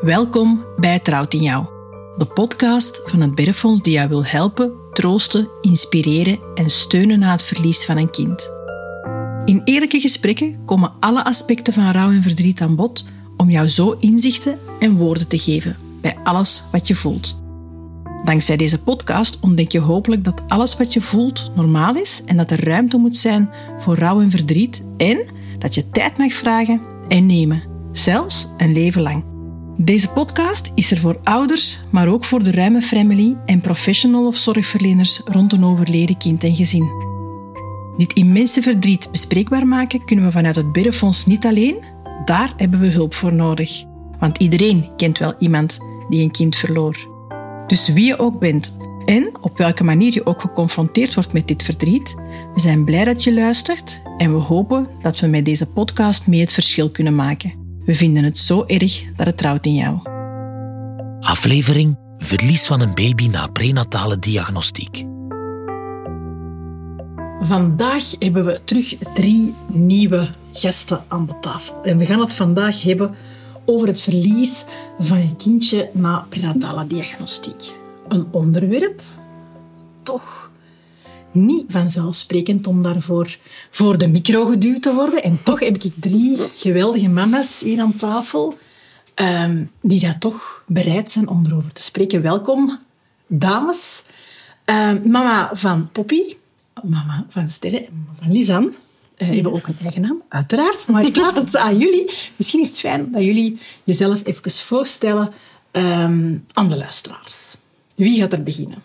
Welkom bij Trouwt in Jou, de podcast van het Bergfonds die jou wil helpen, troosten, inspireren en steunen na het verlies van een kind. In eerlijke gesprekken komen alle aspecten van rouw en verdriet aan bod om jou zo inzichten en woorden te geven bij alles wat je voelt. Dankzij deze podcast ontdek je hopelijk dat alles wat je voelt normaal is en dat er ruimte moet zijn voor rouw en verdriet en dat je tijd mag vragen en nemen, zelfs een leven lang. Deze podcast is er voor ouders, maar ook voor de ruime family en professional of zorgverleners rond een overleden kind en gezin. Dit immense verdriet bespreekbaar maken kunnen we vanuit het Biddenfonds niet alleen. Daar hebben we hulp voor nodig. Want iedereen kent wel iemand die een kind verloor. Dus wie je ook bent en op welke manier je ook geconfronteerd wordt met dit verdriet, we zijn blij dat je luistert en we hopen dat we met deze podcast mee het verschil kunnen maken. We vinden het zo erg dat het trouwt in jou. Aflevering Verlies van een baby na prenatale diagnostiek. Vandaag hebben we terug drie nieuwe gasten aan de tafel. En we gaan het vandaag hebben over het verlies van een kindje na prenatale diagnostiek. Een onderwerp, toch niet vanzelfsprekend om daarvoor voor de micro geduwd te worden. En toch heb ik drie geweldige mama's hier aan tafel ehm, die daar toch bereid zijn om erover te spreken. Welkom, dames. Ehm, mama van Poppy, mama van Sterre en mama van Lisanne. Uh, hebben ook een eigen naam, uiteraard. Maar ik laat het aan jullie. Misschien is het fijn dat jullie jezelf even voorstellen um, aan de luisteraars. Wie gaat er beginnen?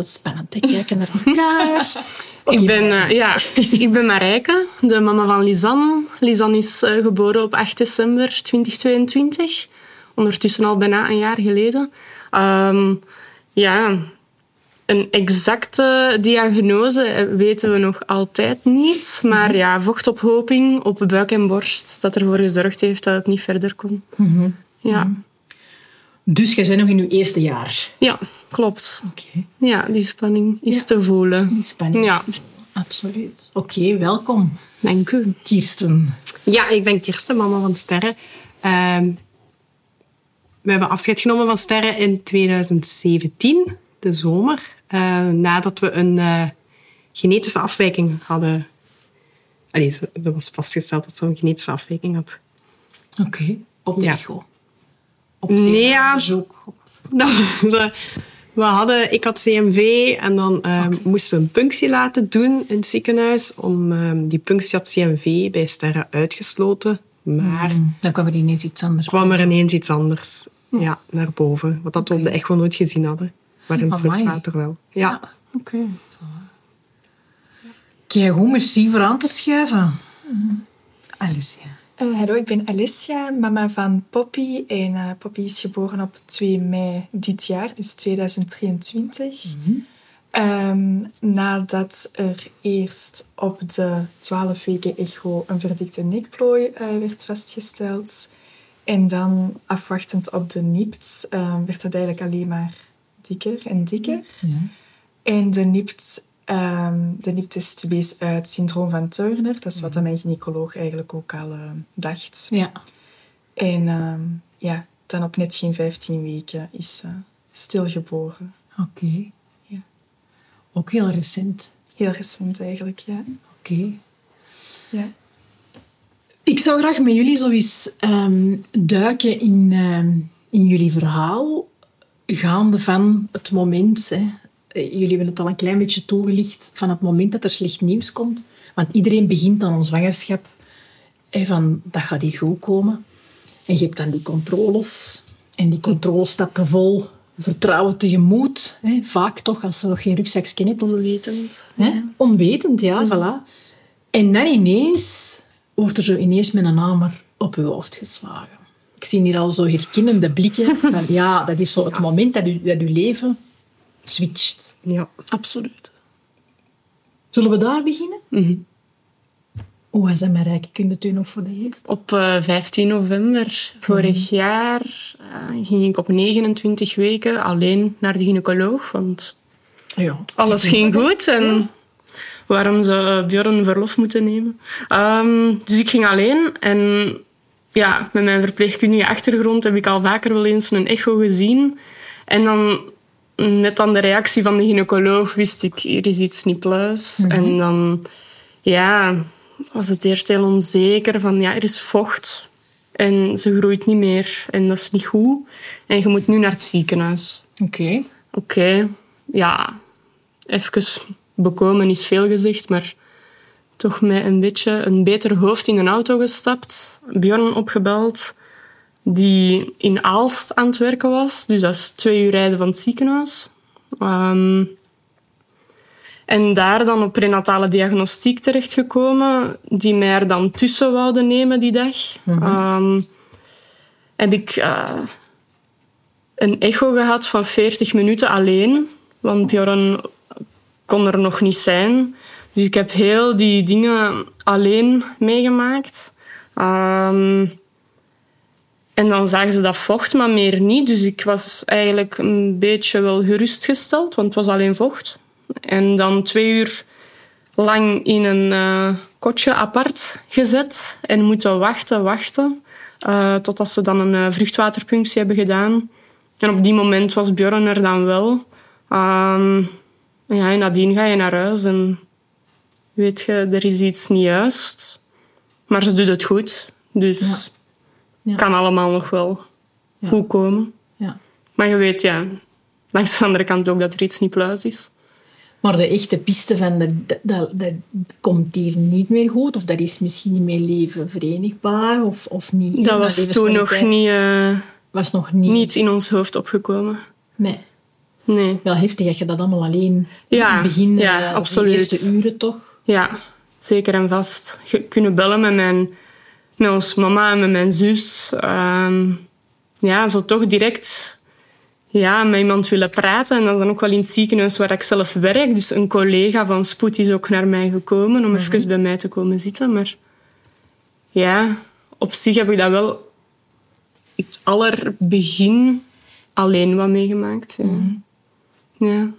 Altijd spannend, te kijken naar elkaar. ik, ben, uh, ja, ik ben Marijke, de mama van Lisanne. Lisanne is uh, geboren op 8 december 2022. Ondertussen al bijna een jaar geleden. Um, ja, een exacte diagnose weten we nog altijd niet. Maar ja, vochtophoping op buik en borst, dat ervoor gezorgd heeft dat het niet verder kon. Mm -hmm. Ja. Dus jij bent nog in je eerste jaar? Ja, klopt. Oké. Ja, die spanning is ja. te voelen. Die spanning. Ja. Absoluut. Oké, okay, welkom. Dank u. Kirsten. Ja, ik ben Kirsten, mama van Sterren. Uh, we hebben afscheid genomen van Sterren in 2017, de zomer. Uh, nadat we een uh, genetische afwijking hadden. Allee, er was vastgesteld dat ze een genetische afwijking had. Oké, okay. op ja. echo. Op nee, ja. we hadden, ik had CMV en dan um, okay. moesten we een punctie laten doen in het ziekenhuis. Om, um, die punctie had CMV bij sterren uitgesloten. Maar mm, dan kwam er ineens iets anders. kwam er ineens iets anders mm. ja, naar boven. Wat dat okay. we op de echo nooit gezien hadden. Maar in vruchtwater wel. Ja. ja Oké. Okay. Kijk, hoe merci voor aan te schuiven. Mm. Alicia. Uh, hallo, ik ben Alicia, mama van Poppy. En uh, Poppy is geboren op 2 mei dit jaar, dus 2023. Mm -hmm. um, nadat er eerst op de 12 weken echo een verdikte nekplooi uh, werd vastgesteld. En dan afwachtend op de NIPT werd het eigenlijk alleen maar dikker en dikker. Ja. En de NIPT Um, de NIPT-test wees uit syndroom van Turner. Dat is wat mijn gynaecoloog eigenlijk ook al uh, dacht. Ja. En um, ja, dan op net geen 15 weken is uh, stilgeboren. Oké. Okay. Ja. Ook heel recent. Heel recent eigenlijk, ja. Oké. Okay. Ja. Ik zou graag met jullie zo eens um, duiken in, in jullie verhaal. Gaande van het moment hè, jullie hebben het al een klein beetje toegelicht van het moment dat er slecht nieuws komt. Want iedereen begint aan een zwangerschap van dat gaat hier goed komen. En je hebt dan die controles. En die controles stappen vol vertrouwen tegemoet. Hè. Vaak toch, als ze nog geen rugzakje hebt. Onwetend. Hè? Onwetend, ja, voilà. En dan ineens wordt er zo ineens met een hamer op je hoofd geslagen. Ik zie hier al zo herkennende blikken. Van, ja, dat is zo het moment dat je, dat je leven switcht. Ja, absoluut. Zullen we daar beginnen? Mm -hmm. Hoe was dat, het u nog voor de eerste? Op uh, 15 november vorig mm. jaar uh, ging ik op 29 weken alleen naar de gynaecoloog, want ja, alles ging goed en ja. waarom zou Björn verlof moeten nemen? Um, dus ik ging alleen en ja, met mijn verpleegkundige achtergrond heb ik al vaker wel eens een echo gezien. En dan net aan de reactie van de gynaecoloog wist ik, hier is iets niet pluis. En dan ja, was het eerst heel onzeker van ja, er is vocht en ze groeit niet meer en dat is niet goed. En je moet nu naar het ziekenhuis. Oké. Oké, ja, even bekomen is veel gezegd, maar toch met een beetje een beter hoofd in een auto gestapt, Bjorn opgebeld, die in Aalst aan het werken was. Dus dat is twee uur rijden van het ziekenhuis. Ehm, en daar dan op prenatale diagnostiek terechtgekomen, die mij er dan tussen wouden nemen die dag. Ehm, heb ik eh, een echo gehad van 40 minuten alleen, want Bjorn kon er nog niet zijn. Dus ik heb heel die dingen alleen meegemaakt. Ehm, en dan zagen ze dat vocht, maar meer niet. Dus ik was eigenlijk een beetje wel gerustgesteld, want het was alleen vocht. En dan twee uur lang in een uh, kotje apart gezet en moeten wachten, wachten. Uh, totdat ze dan een uh, vruchtwaterpunctie hebben gedaan. En op die moment was Björn er dan wel. Um, ja, en nadien ga je naar huis en weet je, er is iets niet juist. Maar ze doet het goed. Dus. Ja. kan allemaal nog wel ja. goed komen. Ja. Maar je weet, ja, langs de andere kant ook dat er iets niet pluis is. Maar de echte piste van dat, dat, dat, komt hier niet meer goed, of dat is misschien niet meer leven verenigbaar, of, of niet. Dat was toen nog niet, uh, was nog niet... niet in ons hoofd opgekomen. Nee. Nee. Wel heftig dat je dat allemaal alleen ja, in het begin, ja, uh, absoluut. de eerste uren toch. Ja, zeker en vast. Je kunnen bellen met, mijn, met ons mama en met mijn zus. Um, ja, zo toch direct ja, met iemand willen praten. En dat is dan ook wel in het ziekenhuis waar ik zelf werk. Dus een collega van Spoed is ook naar mij gekomen om even bij mij te komen zitten. Maar ja, op zich heb ik dat wel het allerbegin alleen wat meegemaakt. Ja. ja.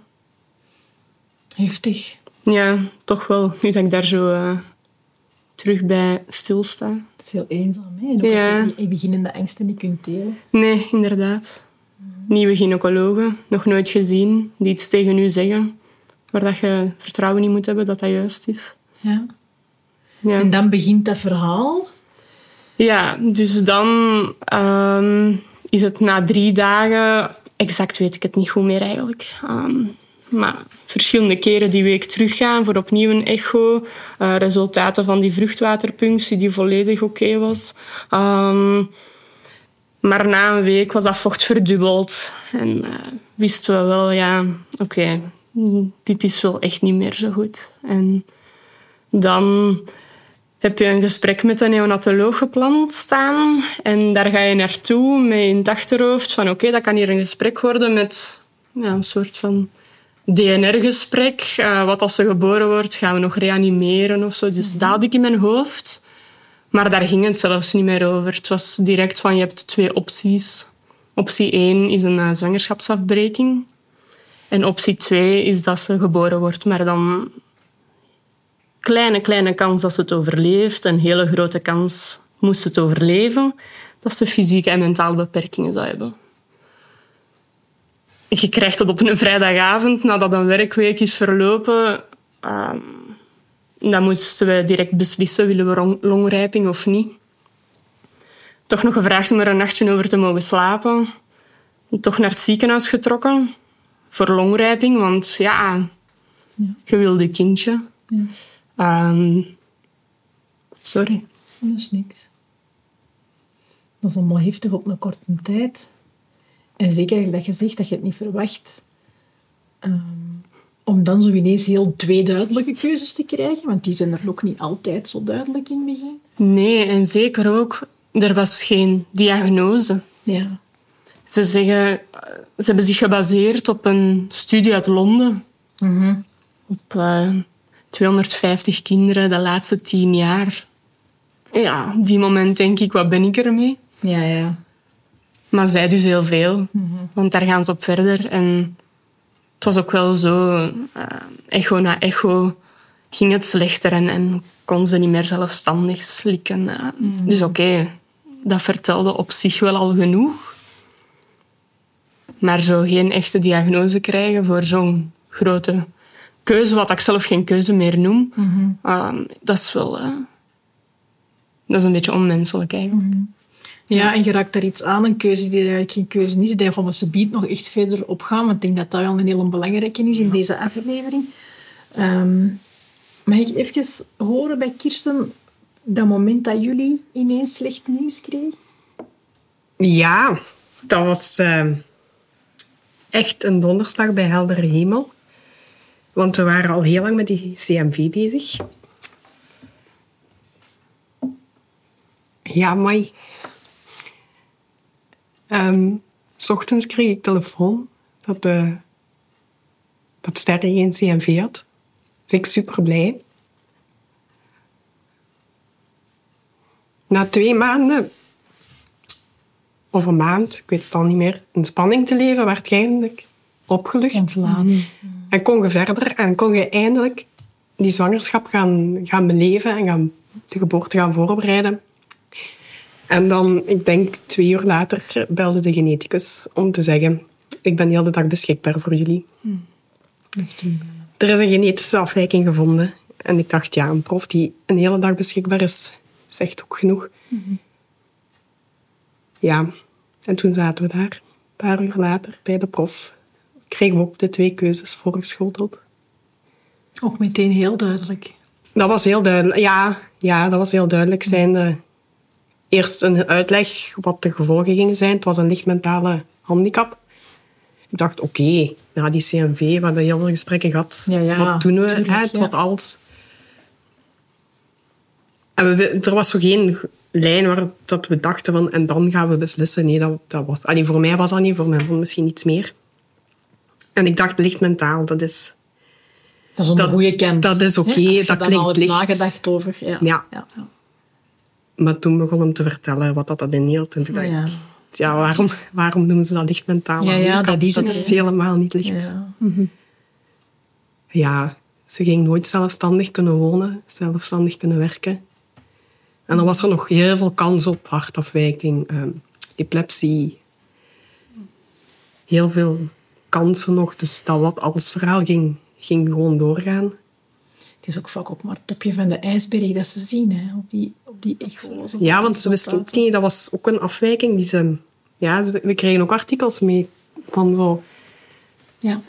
Heftig. Ja, toch wel. Nu dat ik daar zo uh, terug bij stilsta. Het is heel eenzaam, hè? En ook Ja. je beginnende angsten niet kunt delen. Nee, inderdaad. Nieuwe gynaecologen, nog nooit gezien, die iets tegen u zeggen waar dat je vertrouwen in moet hebben dat dat juist is. Ja. Ja, En dan begint dat verhaal. ja dus dan ehm, is het na drie dagen, exact weet ik het niet goed meer eigenlijk, Ehm, maar verschillende keren die week teruggaan voor opnieuw een echo, eh, resultaten van die vruchtwaterpunctie die volledig oké was. Ehm, maar na een week was dat vocht verdubbeld. En eh, wisten we wel, ja, oké, dit is wel echt niet meer zo goed. En dan heb je een gesprek met een neonatoloog gepland staan. En daar ga je naartoe met in het achterhoofd van, oké, dat kan hier een gesprek worden met ja, een soort van DNR-gesprek. Eh, wat als ze geboren wordt, gaan we nog reanimeren of zo. Dus dat had ik in mijn hoofd. Maar daar ging het zelfs niet meer over. Het was direct van, je hebt twee opties. Optie 1 is een eh, zwangerschapsafbreking. En optie 2 is dat ze geboren wordt, maar dan kleine, kleine kans dat ze het overleeft. Een hele grote kans, moest ze het overleven, dat ze fysieke en mentale beperkingen zou hebben. Je krijgt dat op een vrijdagavond, nadat een werkweek is verlopen. ehm, dan moesten we direct beslissen, willen we long- longrijping of niet. Toch nog gevraagd om er een nachtje over te mogen slapen. Toch naar het ziekenhuis getrokken voor longrijping, want ja, je wilde kindje. Ehm, sorry. Dat is niks. Dat is allemaal heftig op een korte tijd. En zeker dat je zegt dat je het niet verwacht. Ehm, om dan zo ineens heel twee duidelijke keuzes te krijgen. Want die zijn er ook niet altijd zo duidelijk in het begin. Nee, en zeker ook, er was geen diagnose. Ja. Ze zeggen, ze hebben zich gebaseerd op een studie uit Londen. Op eh, 250 kinderen de laatste tien jaar. Ja, op die moment denk ik, wat ben ik ermee? Ja, ja. Maar zij dus heel veel, want daar gaan ze op verder. En het was ook wel zo, eh, echo na echo ging het slechter en, en kon ze niet meer zelfstandig slikken. eh. Dus oké, dat vertelde op zich wel al genoeg. Maar zo geen echte diagnose krijgen voor zo'n grote keuze, wat ik zelf geen keuze meer noem, ehm, dat is wel... eh, dat is een beetje onmenselijk eigenlijk. Ja, en je raakt daar iets aan, een keuze die eigenlijk geen keuze is. Daar gaan we ze biedt nog echt verder op gaan, want ik denk dat dat wel een heel belangrijke is in deze aflevering. Ehm mag ik even horen bij Kirsten dat moment dat jullie ineens slecht nieuws kregen? Ja, dat was eh, echt een donderslag bij heldere hemel. Want we waren al heel lang met die CMV bezig. Ja, maar... Ehm, s ochtends kreeg ik telefoon dat, de dat Sterre geen CMV had. Dus ik super blij. Na twee maanden of een maand, ik weet het al niet meer, in spanning te leven, werd je eindelijk opgelucht. Ontladen. En kon je verder en kon je eindelijk die zwangerschap gaan, gaan beleven en gaan, de geboorte gaan voorbereiden. En dan, ik denk twee uur later, belde de geneticus om te zeggen: Ik ben heel de dag beschikbaar voor jullie. Er is een genetische afwijking gevonden. En ik dacht, ja, een prof die een hele dag beschikbaar is, zegt ook genoeg. Ja, en toen zaten we daar, een paar uur later, bij de prof. Kregen we ook de twee keuzes voorgeschoteld. Ook meteen heel duidelijk. Dat was heel duidelijk. Ja, ja dat was heel duidelijk. Zijnde, eerst een uitleg wat de gevolgen gingen zijn. Het was een licht mentale handicap. Ik dacht, oké, na die CMV, we hebben heel veel gesprekken gehad. Ja, ja, wat doen we? tuurlijk, hè, het ja. wat als. En we, er was zo geen lijn waar dat we dachten van, en dan gaan we beslissen. Nee, dat, dat was... Allee, voor mij was dat niet, voor mijn man misschien iets meer. En ik dacht, licht mentaal, dat is... Dat is een goede kant. dat is oké, als je dat klinkt al hebt licht. nagedacht over. Ja. Ja. Maar toen begon hem te vertellen wat dat, dat inhield. En toen dacht Ja. ik, ja, waarom, waarom noemen ze dat licht mentaal? Ja, dat is het, Dat is hè. helemaal niet licht. Ja. Ja, ze ging nooit zelfstandig kunnen wonen, zelfstandig kunnen werken. En dan was er nog heel veel kans op hartafwijking, ehm, epilepsie. Heel veel kansen nog. Dus dat wat als verhaal ging, ging gewoon doorgaan. Het is ook vaak ook maar het topje van de ijsberg dat ze zien hè, op die, op die echo's. op Ja, die want ze wisten ook niet, dat was ook een afwijking die ze... Ja, we kregen ook artikels mee van zo Ja.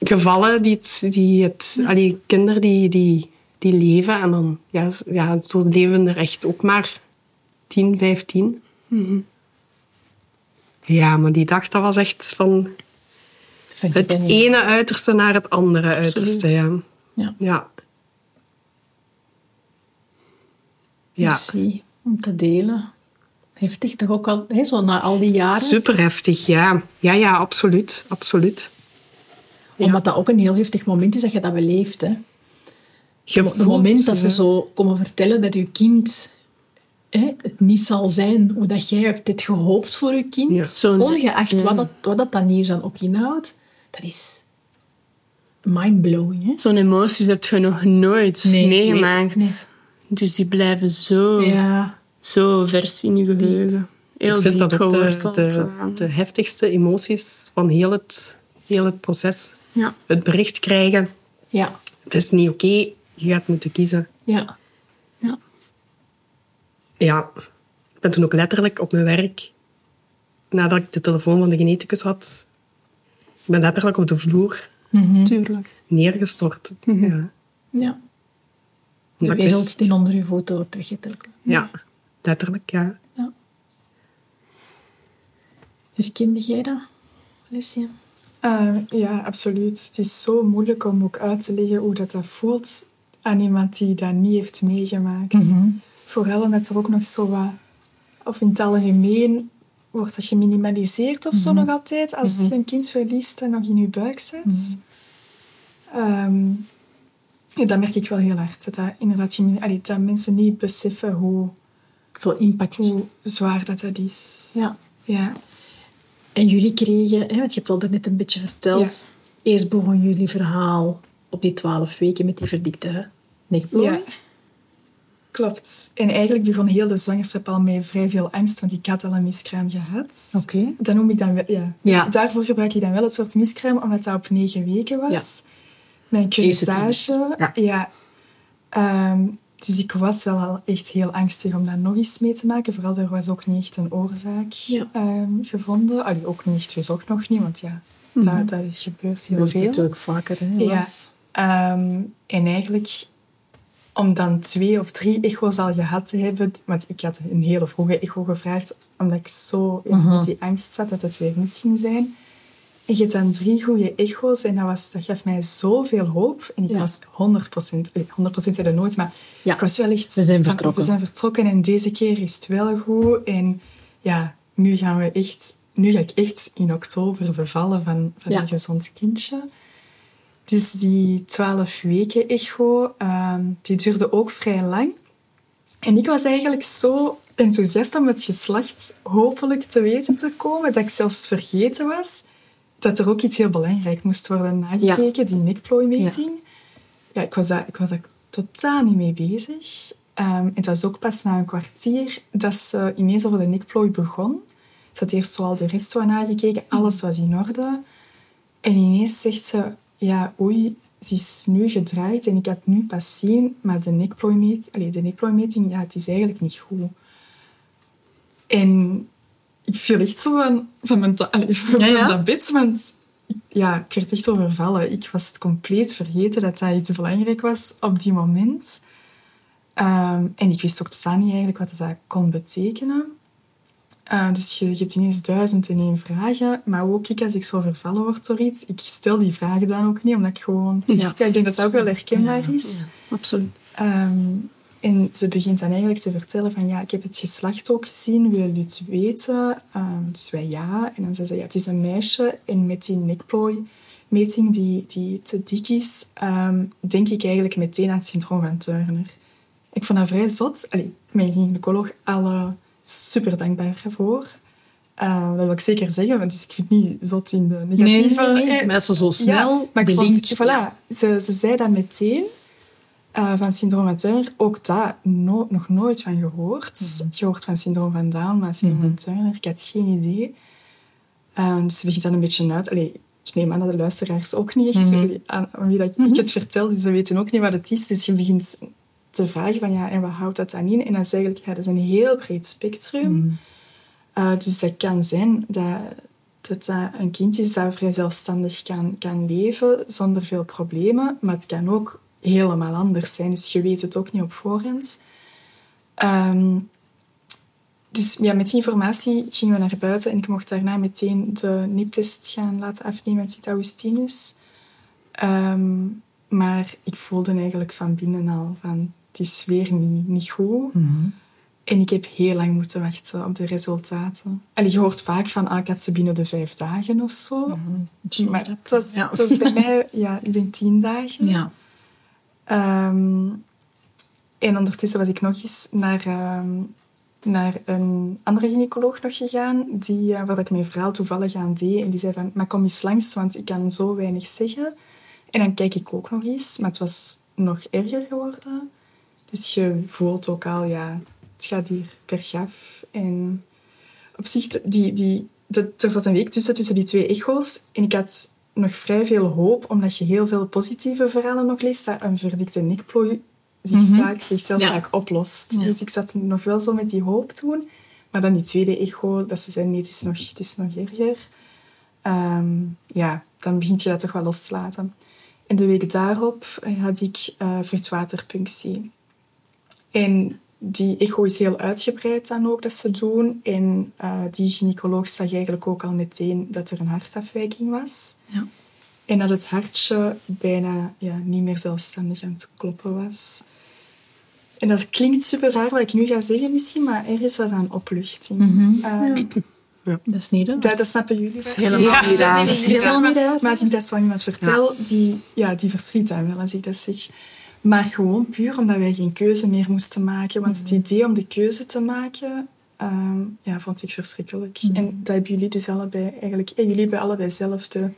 gevallen die het... Die het allee, kinderen die, die, die leven en dan... Ja, ja, zo leven er echt ook maar 10, 15. Ja, maar die dag, dat was echt van het ene uiterste naar het andere uiterste. Ja. Ja. Ja. Ja. Merci om te delen. Heftig toch ook al, hè, zo na al die jaren. Super heftig, ja. Ja, ja, absoluut. Absoluut. Omdat dat ook een heel heftig moment is dat je dat beleeft. Hè. Je Het moment dat ze zo komen vertellen dat je kind hè, het niet zal zijn hoe dat jij hebt dit gehoopt voor je kind, Ja. Ongeacht ja. wat, dat, wat dat, dat nieuws dan ook inhoudt, dat is mindblowing. Hè? Zo'n emoties heb je nog nooit Nee, meegemaakt. nee, Dus die blijven zo, Ja, zo vers in je geheugen. Heel Ik vind diep dat ook de, eh. de heftigste emoties van heel het, heel het proces. ja. Het bericht krijgen, ja, het is niet oké, je gaat moeten kiezen. ja. Ja. Ja, ik ben toen ook letterlijk op mijn werk, nadat ik de telefoon van de geneticus had, ik ben letterlijk op de vloer Tuurlijk. neergestort. Ja. ja. De Dat wereld die onder je voeten wordt weggetrokken. Ja, letterlijk, ja. Herkende jij dat, Alicia? Eh, ja, absoluut. Het is zo moeilijk om ook uit te leggen hoe dat, dat voelt aan iemand die dat niet heeft meegemaakt. Vooral omdat er ook nog zo wat... Of in het algemeen wordt dat geminimaliseerd of zo nog altijd. Als je een kind verliest en nog in je buik zit. Ja, dat merk ik wel heel hard. Dat, dat, inderdaad, gemini- allee, dat mensen niet beseffen hoe, Veel impact. hoe zwaar dat, dat is. Ja. Ja. En jullie kregen, hè, want je hebt al net een beetje verteld, eerst begon jullie verhaal op die twaalf weken met die verdikte nekblooien. Ja. Klopt. En eigenlijk begon heel de zwangerschap al met vrij veel angst, want ik had al een miskraam gehad. Oké. Dat noem ik dan wel, ja. Ja. Daarvoor gebruik ik dan wel het soort miskraam, omdat dat op negen weken was. Mijn Eerste curettage. Ja. Ja. Ehm, dus ik was wel al echt heel angstig om daar nog eens mee te maken. Vooral, er was ook niet echt een oorzaak Ja. ehm, gevonden. Allee, ook niet echt gezocht nog niet, want ja, dat, dat gebeurt heel Dat veel. natuurlijk vaker, hè, Ja. Ehm, en eigenlijk, om dan twee of drie echo's al gehad te hebben, want ik had een hele vroege echo gevraagd, omdat ik zo in Mhm. die angst zat dat het weer mis ging zijn. En je hebt dan drie goede echo's en dat, was, dat gaf mij zoveel hoop. En ik Ja. was 100%, allee, 100% zei dat nooit, maar Ja. ik was wel echt... We zijn van, vertrokken. we zijn vertrokken en deze keer is het wel goed. En ja, nu gaan we echt... Nu ga ik echt in oktober bevallen van, van Ja. een gezond kindje. Dus die 12 weken echo, ehm, die duurde ook vrij lang. En ik was eigenlijk zo enthousiast om het geslacht hopelijk te weten te komen, dat ik zelfs vergeten was dat er ook iets heel belangrijk moest worden nagekeken, die nekplooimeting. Ja. ik, was daar, ik was daar totaal niet mee bezig. En het was ook pas na een kwartier dat ze ineens over de nekplooi begon. Ze had eerst al de rest nagekeken, alles was in orde. En ineens zegt ze, ja, oei, ze is nu gedraaid en ik had nu pas zien, maar de nekplooimeting, allee, de nekplooimeting, ja, het is eigenlijk niet goed. En ik viel echt zo van, van, mijn allee, van Ja, ja. dat bed, want ik- ja, ik werd echt overvallen. Ik was het compleet vergeten dat dat iets belangrijk was op die moment. Ehm, en ik wist ook totaal niet eigenlijk wat dat kon betekenen. Eh, dus je, je hebt ineens duizend en één vragen. Maar ook ik, als ik zo vervallen word door iets, ik stel die vragen dan ook niet, omdat ik gewoon... Ja. Ja, ik denk dat dat ook wel herkenbaar is. ja, absoluut. Ehm, en ze begint dan eigenlijk te vertellen van ja, ik heb het geslacht ook gezien, wil je het weten? Ehm, dus wij ja. En dan zei ze ja, het is een meisje en met die nekplooimeting die, die te dik is, ehm, denk ik eigenlijk meteen aan het syndroom van Turner. Ik vond dat vrij zot. Allee, mijn gynaecoloog, alle super dankbaar voor. Eh, dat wil ik zeker zeggen, want dus ik vind het niet zot in de negatieve... Nee, nee, nee. eh, Maar dat ze zo snel maar ik vond, link... voilà, ze, ze zei dat meteen eh, van syndroom van Turner. Ook daar no- nog nooit van gehoord. Mhm. Gehoord van syndroom van Down, maar syndroom van Turner, ik had geen idee. Eh, dus ze begint dan een beetje uit. Allee, ik neem aan dat de luisteraars ook niet echt... Mhm. aan, aan wie dat ik het vertel, dus ze weten ook niet wat het is. Dus je begint te vragen van ja, en wat houdt dat dan in? En dan is eigenlijk, ja, dat is een heel breed spectrum. Mhm. Uh, dus dat kan zijn dat, dat dat een kind is dat vrij zelfstandig kan, kan leven zonder veel problemen. Maar het kan ook helemaal anders zijn. Dus je weet het ook niet op voorhand. Ehm, dus ja, met die informatie gingen we naar buiten en ik mocht daarna meteen de niptest gaan laten afnemen met Sint-Augustinus. Ehm, maar ik voelde eigenlijk van binnen al van het is weer niet, niet goed. En ik heb heel lang moeten wachten op de resultaten. En je hoort vaak van, ah, ik had ze binnen de vijf dagen of zo. Maar het was, Ja. het was bij mij, ja, ik denk tien dagen. Ja. Ehm, en ondertussen was ik nog eens naar, ehm, naar een andere gynaecoloog nog gegaan, die, waar ik mijn verhaal toevallig aan deed. En die zei van, maar kom eens langs, want ik kan zo weinig zeggen. En dan kijk ik ook nog eens, maar het was nog erger geworden. Dus je voelt ook al, ja, het gaat hier bergaf. En op zich, die, die, dat, er zat een week tussen, tussen die twee echo's. En ik had nog vrij veel hoop, omdat je heel veel positieve verhalen nog leest, dat een verdikte nekplooi zich vaak, zichzelf Ja. vaak oplost. Ja. Dus ik zat nog wel zo met die hoop toen. Maar dan die tweede echo, dat ze zei, nee, het is nog, het is nog erger. Ehm, ja, dan begint je dat toch wel los te laten. En de week daarop eh, had ik vruchtwaterpunctie. En die echo is heel uitgebreid dan ook dat ze doen. En eh, die gynaecoloog zag eigenlijk ook al meteen dat er een hartafwijking was. Ja. En dat het hartje bijna ja, niet meer zelfstandig aan het kloppen was. En dat klinkt super raar wat ik nu ga zeggen misschien, maar er is wat aan opluchting. Eh, Dat is niet dat, dat snappen jullie. helemaal Ja, niet raar. Dat is helemaal maar- niet raar. Maar als ik dat zo aan iemand vertel, die, ja, die verschiet dan wel als ik dat zeg. Maar gewoon puur omdat wij geen keuze meer moesten maken. Want het idee om de keuze te maken, ehm, ja, vond ik verschrikkelijk. En dat hebben jullie dus allebei eigenlijk... En jullie hebben allebei zelf de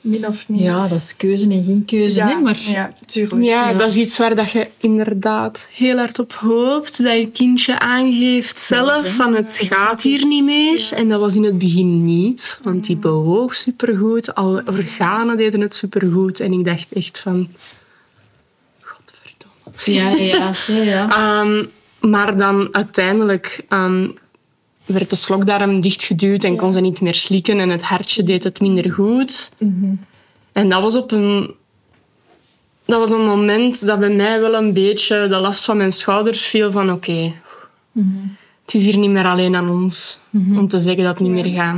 min of meer. Ja, dat is keuze en geen keuze, ja, hè, maar... ja, tuurlijk. Ja, dat is iets waar dat je inderdaad heel hard op hoopt. Dat je kindje aangeeft zelf van het gaat hier niet meer. En dat was in het begin niet. Want die bewoog supergoed. Alle organen deden het supergoed. En ik dacht echt van... Ja, ja, ja. Ehm, maar dan uiteindelijk ehm, werd de slokdarm dichtgeduwd en kon ze niet meer slikken en het hartje deed het minder goed. En dat was op een... Dat was een moment dat bij mij wel een beetje de last van mijn schouders viel van oké, het is hier niet meer alleen aan ons om te zeggen dat het niet meer gaat.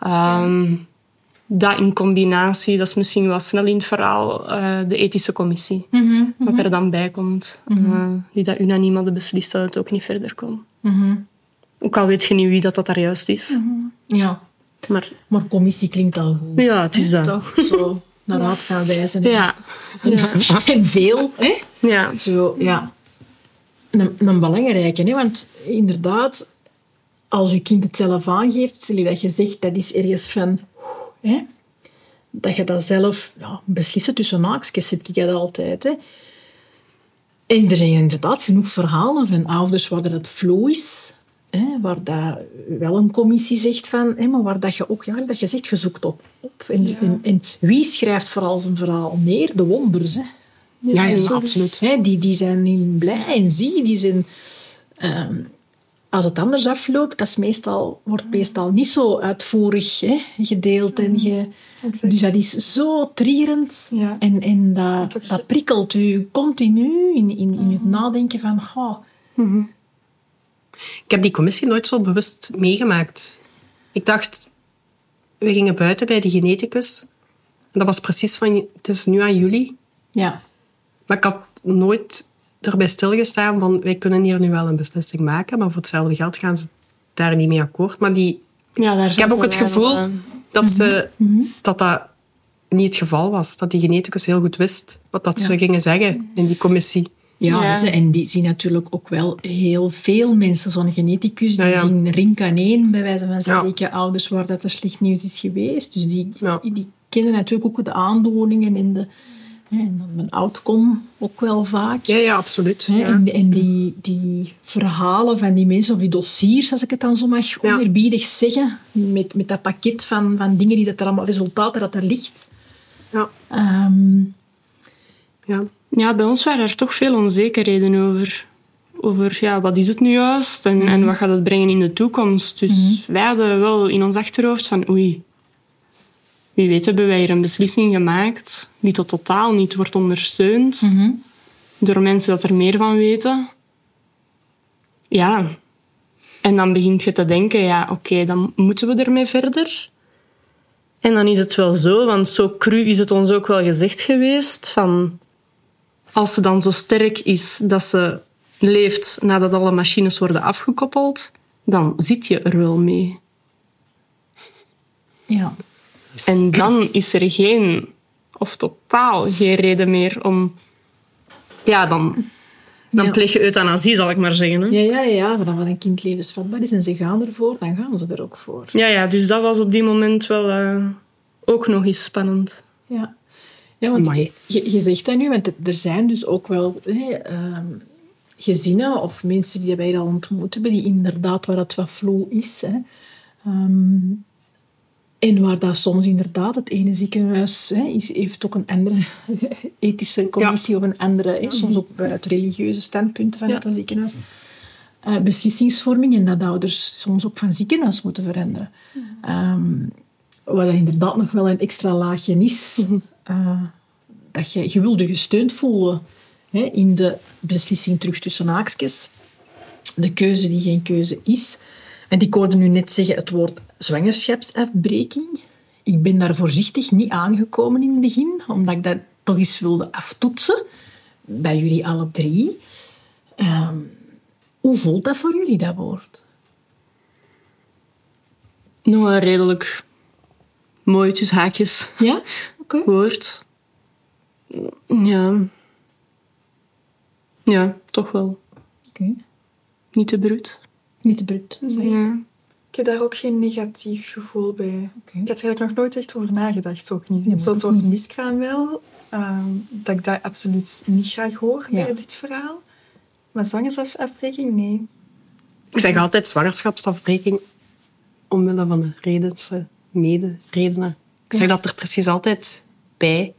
Ehm, dat in combinatie, dat is misschien wel snel in het verhaal, eh, de ethische commissie. Wat er dan bij komt. eh, die dat unaniem hadden beslist dat het ook niet verder kon. Ook al weet je niet wie dat, dat daar juist is. ja. Maar Maar commissie klinkt al goed. ja, het is dat. Toch? Zo, naar raad van wijzen. Ja. En veel, hè? Ja. Zo, ja. Een, een belangrijke, hè? want inderdaad, als je kind het zelf aangeeft, dat je zegt dat is ergens van, hè? dat je dat zelf ja, beslissen tussen haakjes, heb ik dat altijd. Hè? En er zijn inderdaad genoeg verhalen van ouders waar dat flow is, hè? waar dat wel een commissie zegt van, hè? maar waar dat je ook, ja, dat je zegt, je zoekt op. op. En, en, en wie schrijft vooral zijn verhaal neer? De wonders, hè? Ja, ja, absoluut. Hè, die, die zijn in blij en zie, die zijn... ehm, als het anders afloopt, dat is meestal, wordt meestal niet zo uitvoerig hè, gedeeld. En ge, Exact. dus dat is zo trierend. Ja. En, en dat, dat prikkelt u continu in, in, in het nadenken van... Goh, Ik heb die commissie nooit zo bewust meegemaakt. Ik dacht, we gingen buiten bij de geneticus. En dat was precies van, het is nu aan jullie. ja. Maar ik had nooit erbij stilgestaan van, wij kunnen hier nu wel een beslissing maken, maar voor hetzelfde geld gaan ze daar niet mee akkoord. Maar die, Ja, daar ik heb ook het gevoel dat, ze, dat dat niet het geval was. Dat die geneticus heel goed wist wat dat ze gingen zeggen in die commissie. Ja, Ja. Ze, en die zien natuurlijk ook wel heel veel mensen. Zo'n geneticus, die Ja, ja. zien rink aan één, bij wijze van spreken, ouders waar dat er slecht nieuws is geweest. Dus die, Ja. die, kennen natuurlijk ook de aandoeningen en, de, en dan een outcome ook wel vaak. Ja, ja, absoluut. Ja. En, en die, die verhalen van die mensen, of die dossiers, als ik het dan zo mag Ja. oneerbiedig zeggen, met, met dat pakket van, van dingen die dat er allemaal, resultaten dat er ligt. Ja. Ehm, Ja. Ja, bij ons waren er toch veel onzekerheden over. Over ja, wat is het nu juist en, en wat gaat het brengen in de toekomst. Dus wij hadden wel in ons achterhoofd van oei, wie weet hebben wij hier een beslissing gemaakt die tot totaal niet wordt ondersteund door mensen dat er meer van weten. Ja. En dan begint je te denken, ja, oké, dan moeten we ermee verder. En dan is het wel zo, want zo cru is het ons ook wel gezegd geweest, van als ze dan zo sterk is dat ze leeft nadat alle machines worden afgekoppeld, dan zit je er wel mee. ja. En dan is er geen, of totaal geen reden meer om... Ja, dan, dan Ja. pleeg je euthanasie, zal ik maar zeggen. Hè? Ja, ja, ja, maar dan wat een kind levensvatbaar is en ze gaan ervoor, dan gaan ze er ook voor. Ja, ja, dus dat was op die moment wel eh, ook nog eens spannend. Ja, ja want Amai. je, je zegt dat nu, want er zijn dus ook wel ehm, gezinnen of mensen die wij al ontmoet hebben, die inderdaad waar het wat flow is. Hè. Ehm, en waar dat soms inderdaad het ene ziekenhuis hè, heeft ook een andere ethische commissie of een andere, hè, soms ook uit religieuze standpunten Ja. een ziekenhuis, eh, beslissingsvorming en dat ouders soms ook van ziekenhuis moeten veranderen. Ehm, wat dat inderdaad nog wel een extra laagje is. eh, dat je, je wilde gesteund voelen hè, in de beslissing terug tussen haakjes. De keuze die geen keuze is. En ik hoorde nu net zeggen het woord zwangerschapsafbreking. Ik ben daar voorzichtig niet aangekomen in het begin, omdat ik dat toch eens wilde aftoetsen. Bij jullie alle drie. Ehm, hoe voelt dat voor jullie, dat woord? Nog een redelijk mooi tussen haakjes Ja? Oké. woord. Ja. Ja, toch wel. Oké. Niet te bruut. Niet te bruut. Ja. Ik heb daar ook geen negatief gevoel bij. Ik had er eigenlijk nog nooit echt over nagedacht. Ook niet. Ja, Zo'n soort miskraam wel. ehm, dat ik dat absoluut niet graag hoor Ja. bij dit verhaal. Maar zwangerschapsafbreking, nee. Ik zeg altijd zwangerschapsafbreking omwille van de redens, eh, mede-redenen. Ik zeg dat er precies altijd bij.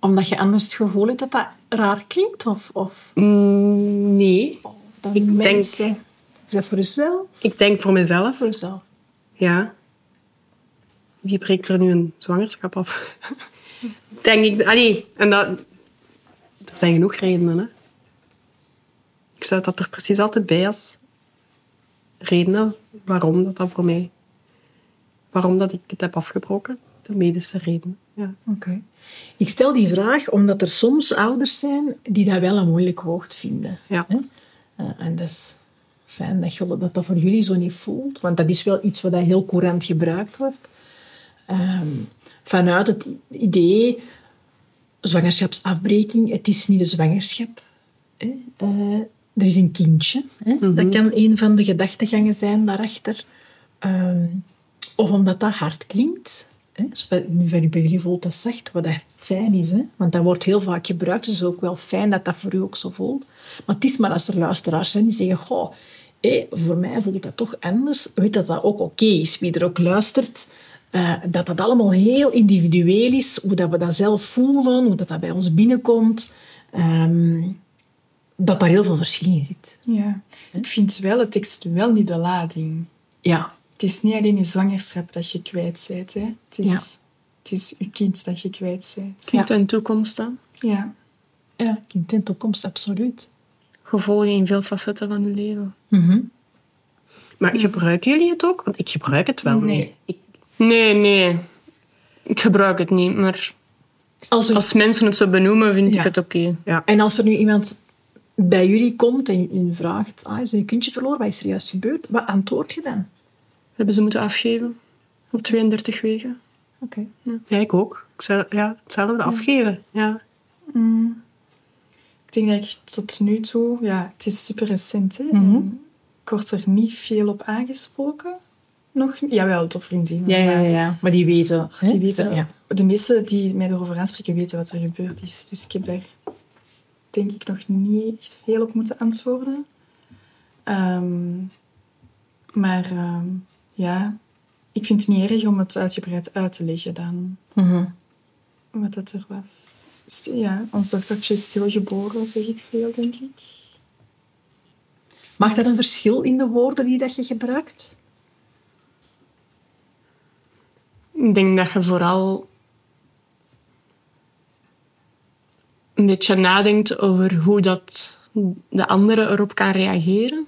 Omdat je anders het gevoel hebt dat dat raar klinkt? Of, of Mm, nee, dat Ik denk- mensen... Is dat voor jezelf? ik denk voor mezelf. Voor jezelf. Ja. Wie breekt er nu een zwangerschap af? denk ik. Allee, en dat, er zijn genoeg redenen. Hè? Ik zet dat er precies altijd bij als redenen waarom dat, dat voor mij. Waarom dat ik het heb afgebroken. De medische redenen. Ja. Oké. Ik stel die vraag omdat er soms ouders zijn die dat wel een moeilijk woord vinden. Ja. Hè? Eh, en dat is fijn dat, je, dat dat voor jullie zo niet voelt, want dat is wel iets wat heel courant gebruikt wordt. Ehm, vanuit het idee, zwangerschapsafbreking, het is niet de zwangerschap. Hè? Eh, er is een kindje. Hè? Dat kan een van de gedachtegangen zijn daarachter. Ehm, of omdat dat hard klinkt. Hè? Dus bij- Nu bij jullie voelt dat zacht, wat dat fijn is. Hè? Want dat wordt heel vaak gebruikt, dus het is ook wel fijn dat dat voor u ook zo voelt. Maar het is maar als er luisteraars zijn die zeggen, goh, hé, voor mij voelt dat toch anders. Weet dat dat ook oké is. Wie er ook luistert, eh, dat dat allemaal heel individueel is. Hoe dat we dat zelf voelen, hoe dat, dat bij ons binnenkomt. Ehm, dat daar heel veel verschil in zit. Ja. Ik vind wel, het tekst wel niet de lading. Ja, Het is niet alleen je zwangerschap dat je kwijt bent. Hè. Het, is, Ja. het is je kind dat je kwijt bent. Kind en toekomst, hè. Ja. ja kind in toekomst, absoluut. Gevolgen in veel facetten van je leven. Maar gebruiken jullie het ook? Want ik gebruik het wel. Nee. Ik, Nee, nee. Ik gebruik het niet, maar Als er, als mensen het zo benoemen, vind Ja. ik het oké. En als er nu iemand bij jullie komt en je vraagt, ah, is een kindje verloren, wat is er juist gebeurd? Wat antwoord je dan? Hebben ze moeten afgeven op 32 weken. Oké. ja, ik ook. Ik zou ja, hetzelfde afgeven. Ja. Ik denk dat ik tot nu toe... Ja, het is super recent. Hè. En ik word er niet veel op aangesproken. Nog, jawel, door vriendinnen. Ja, ja, maar ja. Maar die weten. hè? Die weten, Ja. De meesten die mij erover aanspreken weten wat er gebeurd is. Dus ik heb daar denk ik nog niet echt veel op moeten antwoorden. Ehm, maar ehm, ja, ik vind het niet erg om het uitgebreid uit te leggen dan. Mhm. Wat dat er was. Ja, ons dochtertje is stilgeboren, zeg ik veel, denk ik. Maakt dat een verschil in de woorden die dat je gebruikt? Ik denk dat je vooral een beetje nadenkt over hoe dat de andere erop kan reageren.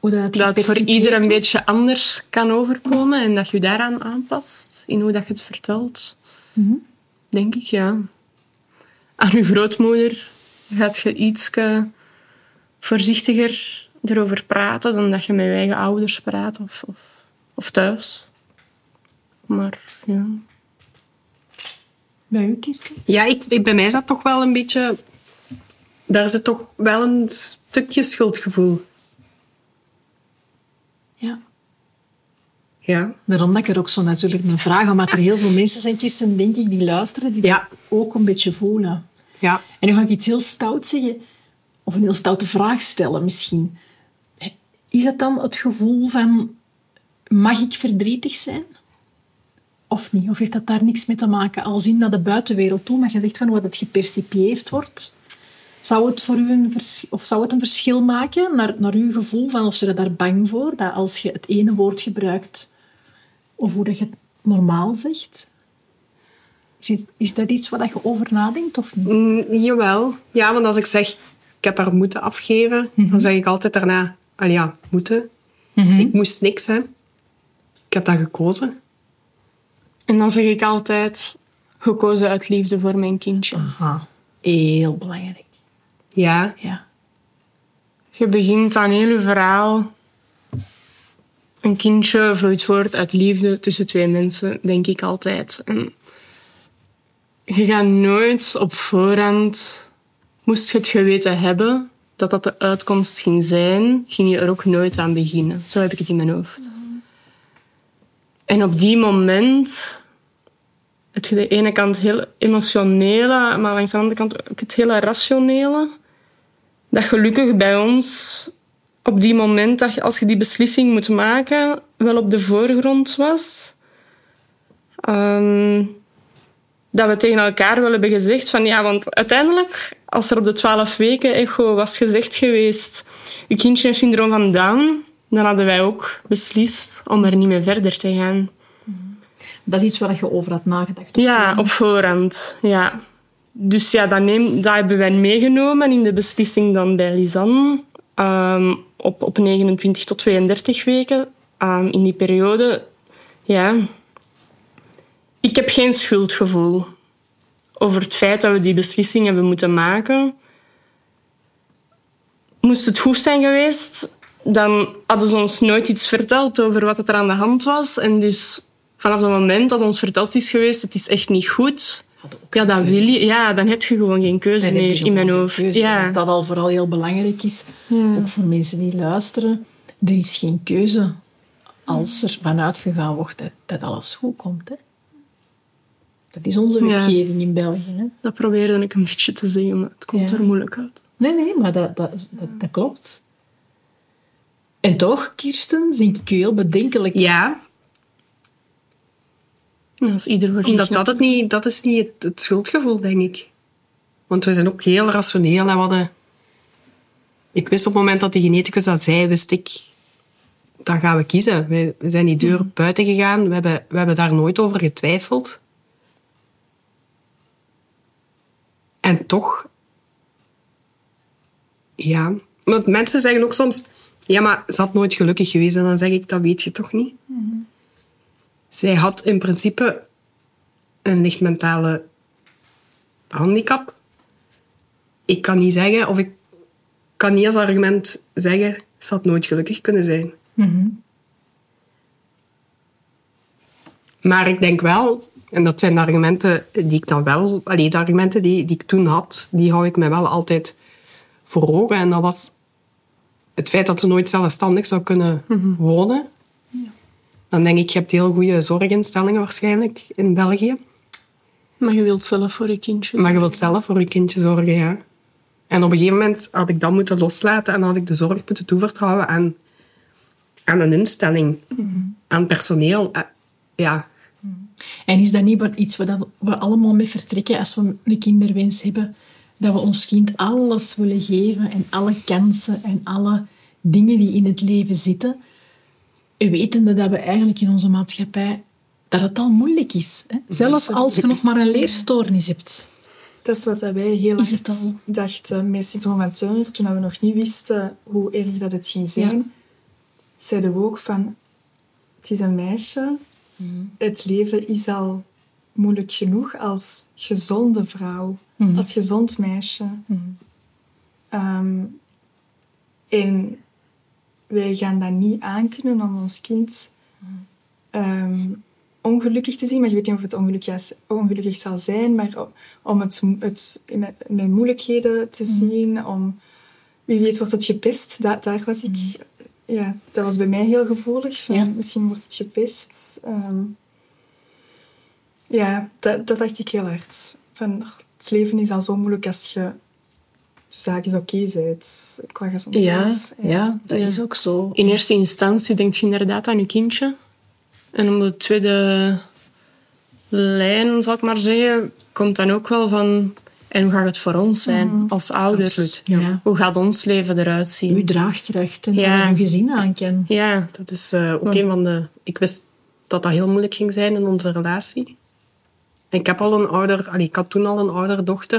Hoe dat, Dat het voor ieder een beetje anders kan overkomen en dat je je daaraan aanpast in hoe dat je het vertelt. Mhm. Denk ik, ja. Aan je grootmoeder gaat je iets voorzichtiger erover praten dan dat je met je eigen ouders praat of, of, of thuis. Maar ja. Bij u, Kirsten? Ja, ik, ik- bij mij is dat toch wel een beetje... Daar zit toch wel een stukje schuldgevoel. Ja. Ja. Daarom dat ik er ook zo natuurlijk een vraag, omdat er heel veel mensen zijn, Kirsten, denk ik, die luisteren, die Ja. dat ook een beetje voelen. Ja. En nu ga ik iets heel stout zeggen, of een heel stoute vraag stellen misschien. Is het dan het gevoel van, mag ik verdrietig zijn? Of niet? Of heeft dat daar niks mee te maken? Als in naar de buitenwereld toe, maar je zegt van wat het gepercipieerd wordt. Zou het voor u een, of zou het een verschil maken naar, naar uw gevoel van of ze daar bang voor, dat als je het ene woord gebruikt, of hoe dat je het normaal zegt? Is, het- is dat iets waar dat je over nadenkt of niet? Mm, jawel. Ja, want als ik zeg, ik heb haar moeten afgeven, dan zeg ik altijd daarna, al ja, moeten. Ik moest niks, hè. Ik heb dat gekozen. En dan zeg ik altijd, gekozen uit liefde voor mijn kindje. Aha, heel belangrijk. Ja. Ja. Je begint aan heel je verhaal. Een kindje vloeit voort uit liefde tussen twee mensen, denk ik altijd. En je gaat nooit op voorhand, moest je het geweten hebben, dat dat de uitkomst ging zijn, ging je er ook nooit aan beginnen. Zo heb ik het in mijn hoofd. En op die moment heb je de ene kant heel emotionele, maar langs de andere kant ook het hele rationele. Dat gelukkig bij ons op die moment, dat als je die beslissing moet maken, wel op de voorgrond was. Ehm, dat we tegen elkaar wel hebben gezegd van ja, want uiteindelijk, als er op de twaalf weken echo was gezegd geweest, je kindje heeft syndroom van Down, dan hadden wij ook beslist om er niet meer verder te gaan. Dat is iets waar je over had nagedacht. Ja, op voorhand. Ja. Dus ja, dat, neem, dat hebben wij meegenomen in de beslissing dan bij Lisanne. Ehm, op, op 29 tot 32 weken. Ehm, in die periode, ja... Ik heb geen schuldgevoel over het feit dat we die beslissing hebben moeten maken. Moest het goed zijn geweest, dan hadden ze ons nooit iets verteld over wat er aan de hand was. En dus vanaf het moment dat ons verteld is geweest, het is echt niet goed, ja, dan, wil je, ja, dan heb je gewoon geen keuze Dan meer in mijn hoofd. keuze. Ja. Dat al vooral heel belangrijk is, ook voor mensen die luisteren. Er is geen keuze als er vanuit gegaan wordt dat, dat alles goed komt. Hè. Dat is onze Ja. wetgeving in België. Hè. Dat probeerde ik een beetje te zeggen, maar het komt Ja. er moeilijk uit. Nee, nee, maar dat, dat, dat, dat klopt. En toch, Kirsten, denk ik u heel bedenkelijk. Ja, Als ieder voor zich omdat dat, het niet, dat is niet het, het schuldgevoel, denk ik. Want we zijn ook heel rationeel. En we hadden... Ik wist op het moment dat de geneticus dat zei, wist ik... Dan gaan we kiezen. We, we zijn die deur buiten gegaan. We hebben, we hebben daar nooit over getwijfeld. En toch... Ja. Want mensen zeggen ook soms... Ja, maar ze had nooit gelukkig geweest. En dan zeg ik, dat weet je toch niet? Zij had in principe een licht mentale handicap. Ik kan niet zeggen, of ik kan niet als argument zeggen, ze had nooit gelukkig kunnen zijn. Maar ik denk wel, en dat zijn de argumenten die ik dan wel, allee, de argumenten die, die ik toen had, die hou ik me wel altijd voor ogen. En dat was het feit dat ze nooit zelfstandig zou kunnen wonen. Dan denk ik, je hebt heel goede zorginstellingen waarschijnlijk in België. Maar je wilt zelf voor je kindje. Maar je wilt zelf voor je kindje zorgen, ja. En op een gegeven moment had ik dat moeten loslaten en had ik de zorg moeten toevertrouwen aan, aan een instelling, aan personeel. Eh, Ja, En is dat niet wat iets waar we allemaal mee vertrekken als we een kinderwens hebben? Dat we ons kind alles willen geven en alle kansen en alle dingen die in het leven zitten. Wetende dat we eigenlijk in onze maatschappij dat het al moeilijk is. Hè? Zelfs als je nog maar een leerstoornis hebt. Dat is wat wij heel al? dachten met syndroom van Turner, toen we nog niet wisten hoe erg dat het ging zijn. Zeiden we ook van, het is een meisje, het leven is al moeilijk genoeg als gezonde vrouw, als gezond meisje. Ehm, en wij gaan dat niet aankunnen om ons kind ehm, ongelukkig te zien. Maar je weet niet of het ongelukkig, zal zijn. Maar om het, het met, met moeilijkheden te zien. Om, wie weet wordt het gepest. Da, daar was ik... Ja, dat was bij mij heel gevoelig. Van, Ja. Misschien wordt het gepest. Ehm, ja, dat, dat dacht ik heel hard. Van, het leven is al zo moeilijk als je de zaakjes oké bent qua gezondheid. ja, dat Ja. is ook zo. In eerste instantie denk je inderdaad aan je kindje. En op de tweede lijn, zal ik maar zeggen, komt dan ook wel van... En hoe gaat het voor ons zijn als ouders? Absoluut. Ja. Hoe gaat ons leven eruit zien? Uw draagkracht en Ja. uw gezin aan kan. Ja, dat is eh, ook een van de... Ik wist dat dat heel moeilijk ging zijn in onze relatie. En ik heb al een ouder... Allee, ik had toen al een oudere dochter.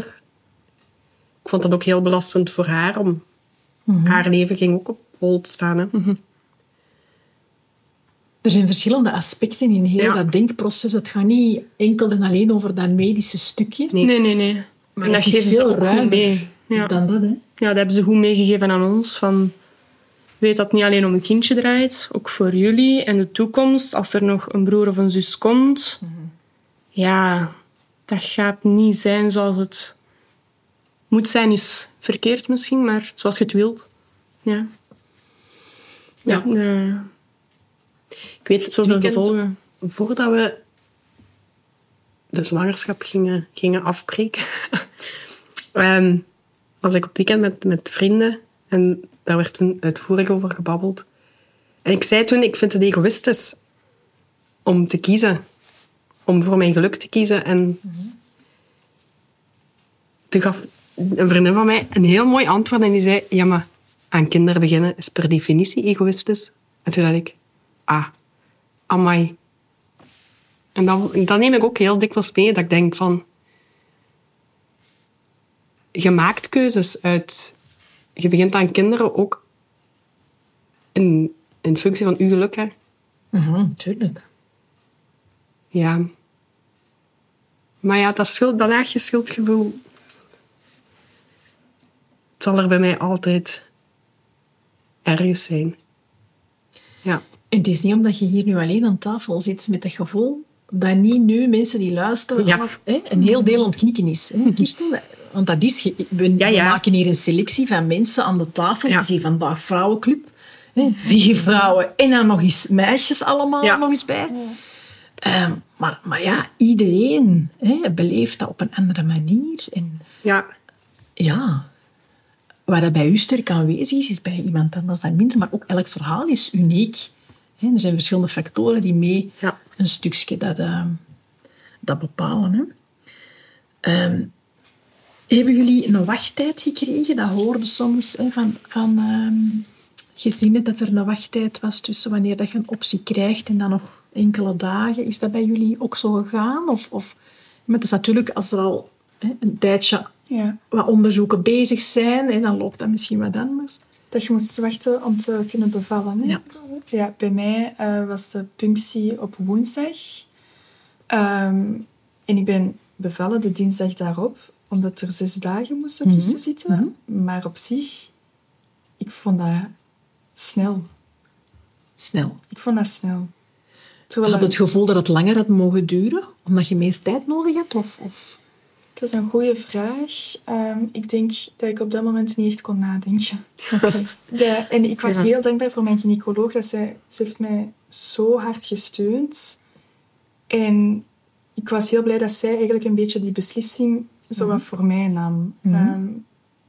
Ik vond dat ook heel belastend voor haar. Om, Haar leven ging ook op hol staan. Hè. Er zijn verschillende aspecten in heel Ja. dat denkproces. Het gaat niet enkel en alleen over dat medische stukje. Nee. nee, nee, nee. Maar en dat geven ze veel ook goed mee. Ja. dan dat. Hè? ja, dat hebben ze goed meegegeven aan ons. Van, weet dat het niet alleen om een kindje draait, ook voor jullie en de toekomst. Als er nog een broer of een zus komt, ja, dat gaat niet zijn zoals het moet zijn is verkeerd misschien, maar zoals je het wilt. Ja. Ja. Ik weet het zoveel weekend, gevolgen. voordat we de zwangerschap gingen, gingen afbreken, ehm, was ik op weekend met, met vrienden en daar werd toen uitvoerig over gebabbeld. En ik zei toen, ik vind het egoïstisch om te kiezen. Om voor mijn geluk te kiezen. En toen gaf een vriendin van mij een heel mooi antwoord en die zei, ja maar aan kinderen beginnen is per definitie egoïstisch. En toen dacht ik, ah, amai. En dan, dan neem ik ook heel dikwijls mee dat ik denk van... Je maakt keuzes uit... Je begint aan kinderen ook in, in functie van uw geluk. Hè. Mhm, tuurlijk. Ja. Maar ja, dat, schuld, dat laagje schuldgevoel... Het zal er bij mij altijd ergens zijn. Ja. En het is niet omdat je hier nu alleen aan tafel zit met dat gevoel dat niet nu mensen die luisteren Ja. hè, een heel deel ontknikken is. Hè, Kirsten? Want dat is... We, Ja, we ja. maken hier een selectie van mensen aan de tafel. Ja. Hier vandaag vrouwenclub. Hè, vier vrouwen en dan nog eens meisjes allemaal Ja. nog eens bij. Ehm, maar, maar ja, iedereen hè, beleeft dat op een andere manier. En Ja. ja, waar dat bij u sterk aanwezig is, is bij iemand anders dan minder. Maar ook elk verhaal is uniek. Er zijn verschillende factoren die mee Ja. een stukje dat, eh, dat bepalen. Hè. Ehm, hebben jullie een wachttijd gekregen? Dat hoorde soms hè, van, van ehm, gezinnen dat er een wachttijd was tussen wanneer dat je een optie krijgt en dan nog enkele dagen. Is dat bij jullie ook zo gegaan? Of, of, maar het is natuurlijk als er al hè, een tijdje Ja. wat onderzoeken bezig zijn, en dan loopt dat misschien wat anders. Dat je moest wachten om te kunnen bevallen. Hè? Ja. Ja, bij mij eh, was de punctie op woensdag. Ehm, en ik ben bevallen de dinsdag daarop, omdat er zes dagen moesten tussen zitten. Maar op zich, ik vond dat snel. Snel. Ik vond dat snel. Terwijl had het gevoel dat het langer had mogen duren, omdat je meer tijd nodig had? Of, of... dat is een goede vraag. Ehm, ik denk dat ik op dat moment niet echt kon nadenken. De, en ik was Ja. heel dankbaar voor mijn gynaecoloog. Dat zij, ze heeft mij zo hard gesteund. En ik was heel blij dat zij eigenlijk een beetje die beslissing zo wat voor mij nam. Ehm,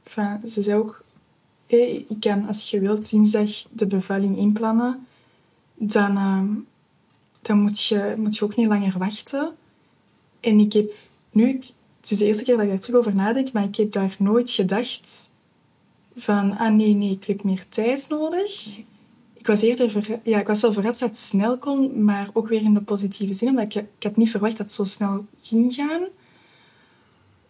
van, ze zei ook, hey, ik kan als je wilt dinsdag de bevalling inplannen. Dan, ehm, dan moet, je, moet je ook niet langer wachten. En ik heb nu, het is de eerste keer dat ik daar terug over nadenk, maar ik heb daar nooit gedacht van, ah nee, nee, ik heb meer tijd nodig. Ik was, eerder ja, ik was wel verrast dat het snel kon, maar ook weer in de positieve zin, omdat ik, ik had niet verwacht dat het zo snel ging gaan.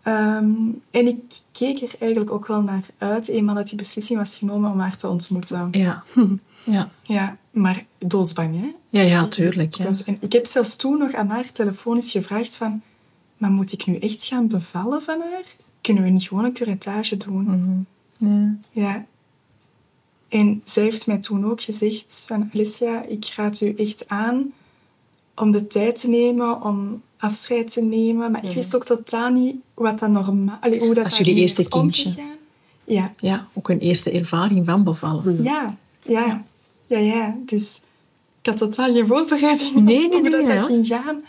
Ehm, en ik keek er eigenlijk ook wel naar uit, eenmaal dat die beslissing was genomen om haar te ontmoeten. Ja. ja. Ja, maar doodsbang, hè? Ja, ja, tuurlijk. Ik, was, en ik heb zelfs toen nog aan haar telefonisch gevraagd van... Maar moet ik nu echt gaan bevallen van haar? Kunnen we niet gewoon een curettage doen? Ja. Ja. En zij heeft mij toen ook gezegd van... Alicia, ik raad u echt aan om de tijd te nemen, om afscheid te nemen. Maar ik wist ook totaal niet wat dat normaal... allee, hoe dat Als jullie eerste kindje. omgegaan. Ja, ja, ook een eerste ervaring van bevallen. ja, ja, ja, ja. Dus ik had totaal geen voorbereiding Nee, nee, op hoe nee, dat, ja. dat ging gaan.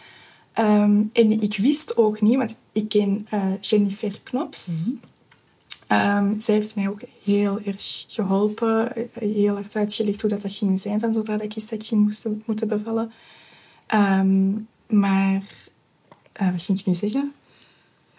Ehm, en ik wist ook niet, want ik ken eh, Jennifer Knops. Mhm. Ehm, zij heeft mij ook heel erg geholpen, eh, heel hard uitgelegd hoe dat, dat ging zijn van zodra ik wist dat ik ging moesten, moeten bevallen. Ehm, maar, eh, wat ging ik nu zeggen?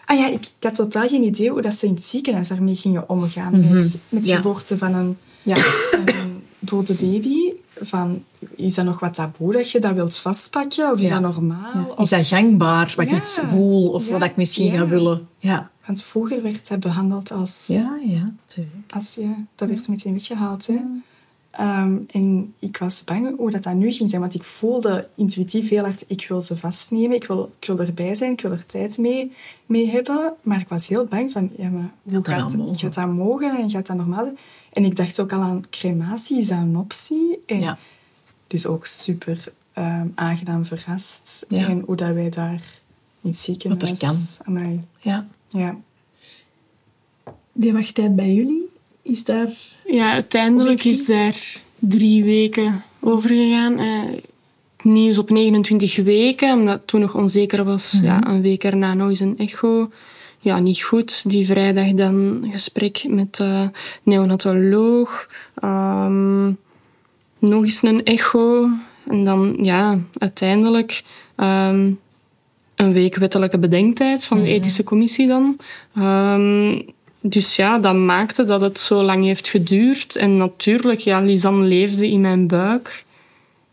Ah ja, ik, ik had totaal geen idee hoe dat ze in het ziekenhuis daarmee gingen omgaan. Met, met Mhm. Ja. geboorte van een, Ja. een dode baby. Van, is dat nog wat taboe dat je dat wilt vastpakken? Of is Ja. dat normaal? Of- Is dat gangbaar, wat ik voel, of wat ik misschien ga willen? Ja. Want vroeger werd dat behandeld als... Ja, ja, tuurlijk. als ja, dat werd meteen weggehaald. Hè. Ehm, en ik was bang hoe dat, dat nu ging zijn. Want ik voelde intuïtief heel hard... Ik wil ze vastnemen. Ik wil, ik wil erbij zijn. Ik wil er tijd mee, mee hebben. Maar ik was heel bang van... Ja, maar gaat, wel mogen? gaat dat mogen? En gaat dat normaal zijn? En ik dacht ook al aan crematie. Is dat een optie? En Ja. Dus ook super ehm, aangenaam verrast. Ja. En hoe dat wij daar in het ziekenhuis... kan. Amai. Ja. Ja. Die wachttijd bij jullie, is daar... Ja, uiteindelijk is daar drie weken over gegaan. Eh, nieuws op 29 weken, omdat het toen nog onzeker was. Ja, een week erna nog eens een echo. Ja, niet goed. Die vrijdag dan gesprek met de neonatoloog. Ehm, nog eens een echo. En dan, ja, uiteindelijk ehm, een week wettelijke bedenktijd van de ethische commissie dan. Ehm, dus ja, dat maakte dat het zo lang heeft geduurd. En natuurlijk, ja, Lisanne leefde in mijn buik.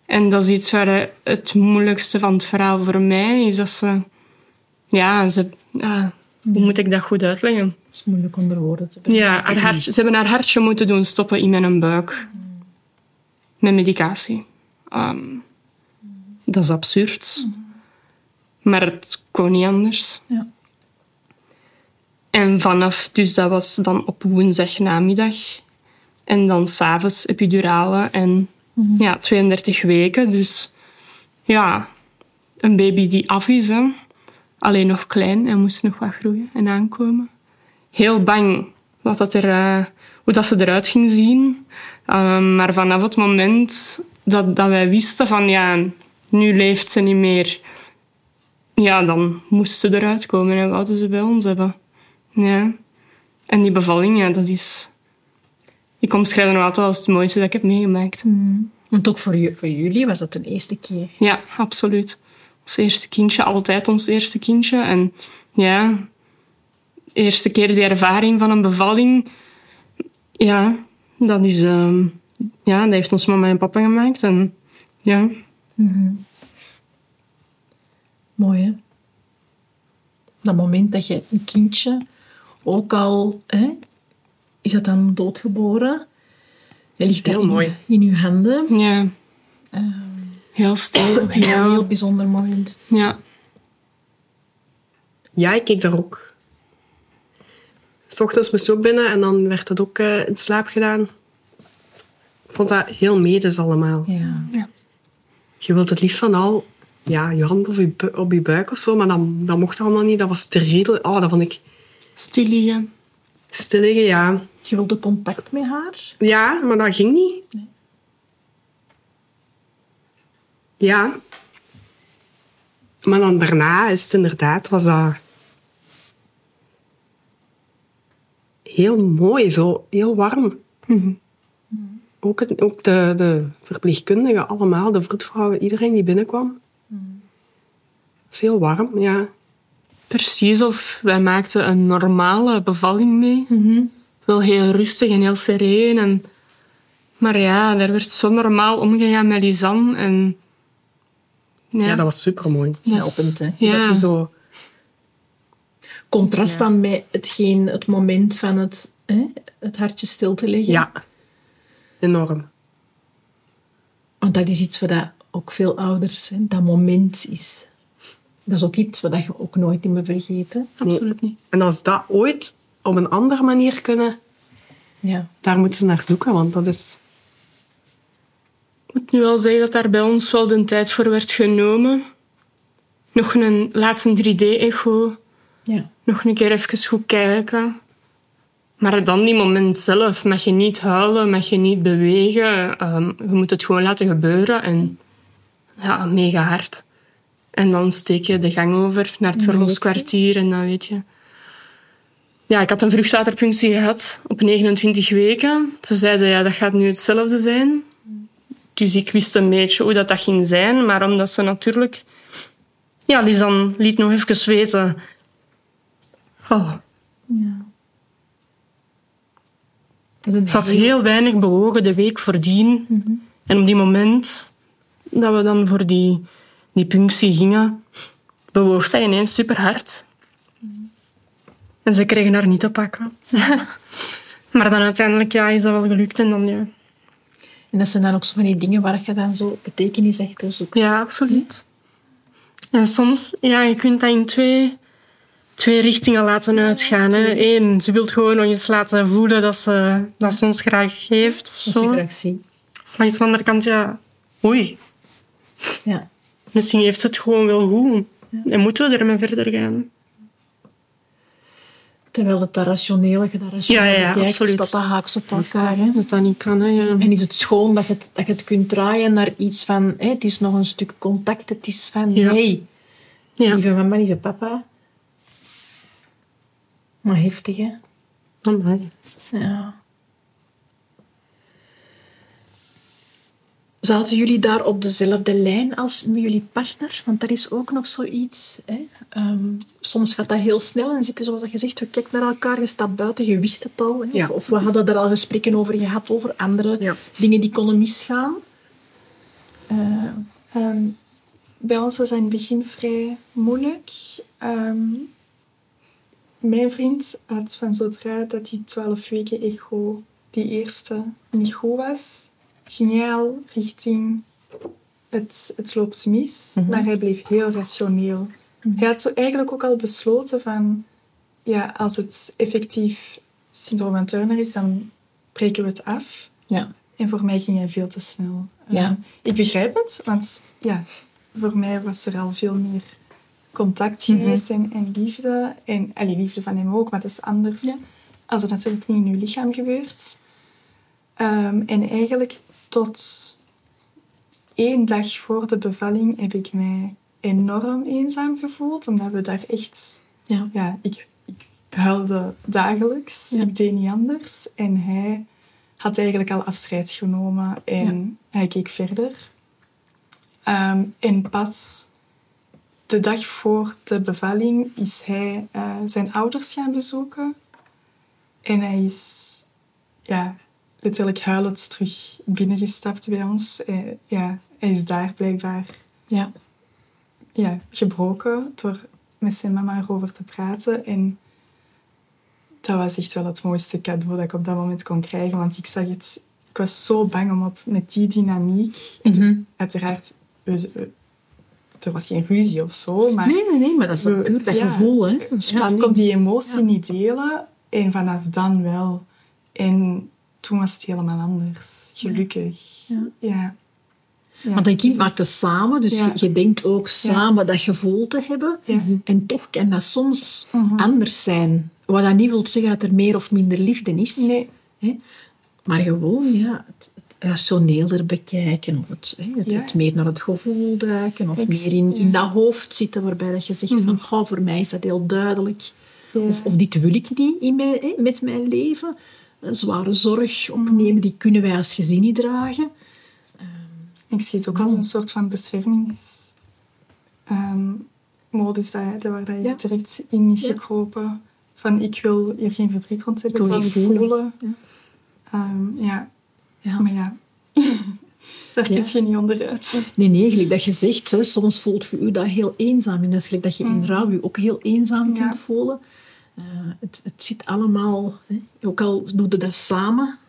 En dat is iets waar het moeilijkste van het verhaal voor mij is dat ze... Ja, ze... Ja, hoe moet ik dat goed uitleggen? Dat is moeilijk onder woorden te brengen. Ja, haar ze hebben haar hartje moeten doen stoppen in mijn buik. Met medicatie. Ehm, dat is absurd. Maar het kon niet anders. Ja. En vanaf, dus dat was dan op woensdag namiddag. En dan s'avonds epidurale en ja, 32 weken. Dus ja, een baby die af is. Hè. Alleen nog klein en moest nog wat groeien en aankomen. Heel bang wat dat er, eh, hoe dat ze eruit ging zien. Um, maar vanaf het moment dat, dat wij wisten van ja, nu leeft ze niet meer. Ja, dan moest ze eruit komen en wouden ze bij ons hebben. Ja. En die bevalling, ja, dat is... Ik omschrijf het nog altijd als het mooiste dat ik heb meegemaakt. Want ook voor, voor jullie was dat de eerste keer. Ja, absoluut. Ons eerste kindje, altijd ons eerste kindje. En ja, de eerste keer die ervaring van een bevalling, ja, dat is, ehm, ja, dat heeft ons mama en papa gemaakt. En ja, Mooi, hè? Dat moment dat je een kindje, ook al hè, is dat dan doodgeboren, ligt Heel in, mooi. in je handen. ja. heel stil, Een heel heel, bijzonder moment. ja. Ja, ik keek daar ook. S ochtends moest ik ook binnen en dan werd het ook eh, in slaap gedaan. Ik vond dat heel medisch allemaal. Ja. Je wilt het liefst van al ja, je hand op je, bu- op je buik of zo, maar dat, dat mocht allemaal niet. Dat was steriel. Oh, dat vond ik Stil liggen. stil liggen, ja. Je wilde contact met haar. Ja, maar dat ging niet. Ja. Maar dan daarna is het inderdaad, was dat heel mooi, zo heel warm. Ook, het, ook de, de verpleegkundigen, allemaal, de vroedvrouwen, iedereen die binnenkwam. Het is heel warm, ja. Precies of wij maakten een normale bevalling mee. Wel heel rustig en heel sereen. En... Maar ja, er werd zo normaal omgegaan met Lisanne. En... Ja, Ja, dat was supermooi. Helpend, hè? Ja. Dat die zo... Contrast dan met hetgeen, het moment van het, hè, het hartje stil te leggen. Ja, enorm. Want dat is iets wat ook veel ouders, hè, dat moment is. Dat is ook iets wat je ook nooit meer vergeten. absoluut niet. En als dat ooit op een andere manier kunnen, Ja. daar moeten ze naar zoeken, want dat is... Ik moet nu wel zeggen dat daar bij ons wel de tijd voor werd genomen. Nog een laatste 3D-echo. Ja. Nog een keer even goed kijken. Maar dan die moment zelf. Mag je niet huilen, mag je niet bewegen. Ehm, je moet het gewoon laten gebeuren. En ja, mega hard. En dan steek je de gang over naar het verloskwartier en dan weet je... Ja, ik had een vruchtwaterpunctie gehad op 29 weken. Ze zeiden, ja, dat gaat nu hetzelfde zijn. Dus ik wist een beetje hoe dat, dat ging zijn. Maar omdat ze natuurlijk... Ja, Lisanne liet nog even weten... Oh, een ze had heel weinig bewogen de week voordien. En op die moment dat we dan voor die, die punctie gingen, bewoog zij ineens super hard. En ze kregen haar niet te pakken. maar dan uiteindelijk ja, is dat wel gelukt. En dan, ja. En dat zijn dan ook zo van die dingen waar je dan zo betekenis achter zoekt. ja, absoluut. En soms, ja, je kunt dat in twee, twee richtingen laten uitgaan. Hè. Eén, ze wil gewoon nog eens laten voelen dat ze, dat ze ons graag geeft. Of Dat je zo. graag. Of langs de andere kant, ja, oei, Ja. Misschien heeft het gewoon wel goed. En moeten we ermee verder gaan. Terwijl het dat rationele, je dat rationele Ja, ja, absoluut. staat dat haaks op elkaar. Hè? Dat dat niet kan, hè. Ja. En is het schoon dat je het, dat je het kunt draaien naar iets van... Hè, het is nog een stuk contact. Het is van... Ja. Hey, Ja. lieve mama, lieve papa. Maar heftig, hè? Amai. Ja. Zaten jullie daar op dezelfde lijn als met jullie partner? Want dat is ook nog zoiets. Hè? Ehm, soms gaat dat heel snel en zitten, zoals je zegt, we kijken naar elkaar, je staat buiten, je wist het al. Hè? Ja. Of, we hadden er al gesprekken over gehad, over andere Ja. dingen die konden misgaan. Eh, Ehm, bij ons was het in het begin vrij moeilijk. Ehm, mijn vriend had van zodra dat die 12 weken echo, die eerste, niet goed was, ging hij al richting het, het loopt mis. Maar hij bleef heel rationeel. Hij had zo eigenlijk ook al besloten van, ja, als het effectief syndroom van Turner is, dan breken we het af. ja. En voor mij ging hij veel te snel. Ja. Ehm, ik begrijp het, want ja, voor mij was er al veel meer contact geweest en, en liefde. En allee, liefde van hem ook, maar dat is anders Ja. als het natuurlijk niet in uw lichaam gebeurt. Ehm, en eigenlijk tot één dag voor de bevalling heb ik mij enorm eenzaam gevoeld, omdat we daar echt Ja. ja, ik, ik huilde dagelijks. Ja. Ik deed niet anders. En hij had eigenlijk al afscheid genomen en hij keek verder. Ehm, en pas de dag voor de bevalling is hij eh, zijn ouders gaan bezoeken. En hij is ja, letterlijk huilend terug binnengestapt bij ons. Eh, ja, hij is daar blijkbaar Ja. ja, gebroken door met zijn mama erover te praten. En dat was echt wel het mooiste cadeau dat ik op dat moment kon krijgen. Want ik zag het... Ik was zo bang om op, met die dynamiek... Uiteraard, we- we- er was geen ruzie of zo, maar... Nee, nee, nee, maar dat is We- puur dat ja. gevoel, hè? Ja, ik kon die emotie niet delen. En vanaf dan wel. En toen was het helemaal anders. Gelukkig. Ja. Ja. Ja, Want een kind dus maakt het samen, dus Ja. je, je denkt ook samen dat gevoel te hebben. Ja. En toch kan dat soms Mhm. anders zijn. Wat dat niet wil zeggen dat er meer of minder liefde is. Nee. Hè? Maar gewoon ja, het, het rationeler bekijken. Of het, hè, het, meer naar het gevoel duiken. Of Ik- meer in, in ja. Mhm. dat hoofd zitten waarbij dat je zegt van... Goh, voor mij is dat heel duidelijk. Ja. Of, of dit wil ik niet in mijn, hè, met mijn leven. Zware zorg opnemen, die kunnen wij als gezin niet dragen. Ik zie het ook als een soort van beschermingsmodus dat waar dat je Ja. direct in is Ja. gekropen. Van ik wil hier geen verdriet rond hebben, Ik wil voelen. voelen. Ja. Ehm, ja. Ja. Maar ja, daar Ja. kun je niet onderuit. Nee, nee, gelijk dat je zegt, hè, soms voelt je je dat heel eenzaam. En dat is gelijk dat je in rouw je ook heel eenzaam Mm. Ja. kunt voelen. Eh, het, het zit allemaal, hè, ook al doe je dat samen,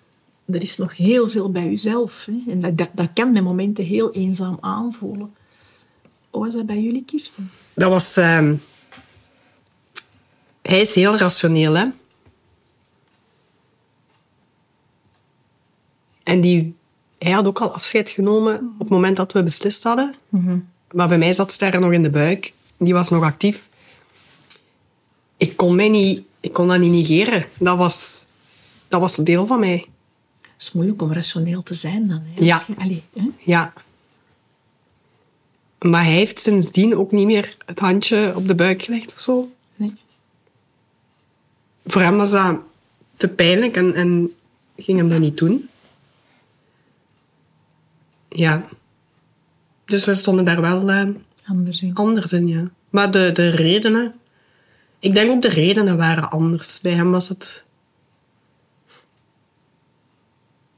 er is nog heel veel bij jezelf. Hè. En dat, dat, dat kan met momenten heel eenzaam aanvoelen. Hoe was dat bij jullie, Kirsten? Dat was... ehm, hij is heel rationeel, hè. En die, hij had ook al afscheid genomen op het moment dat we beslist hadden. Maar bij mij zat Sterre nog in de buik. Die was nog actief. Ik kon, mij niet, ik kon dat niet negeren. Dat was, dat was een deel van mij. Het is moeilijk om rationeel te zijn dan. Hè. Ja. Je- hè. Ja. Maar hij heeft sindsdien ook niet meer het handje op de buik gelegd of zo. Nee. Voor hem was dat te pijnlijk en, en ging hem dat niet doen. Ja. Dus we stonden daar wel eh, Anders in. anders in, ja. Maar de, de redenen... Ik denk ook de redenen waren anders. Bij hem was het...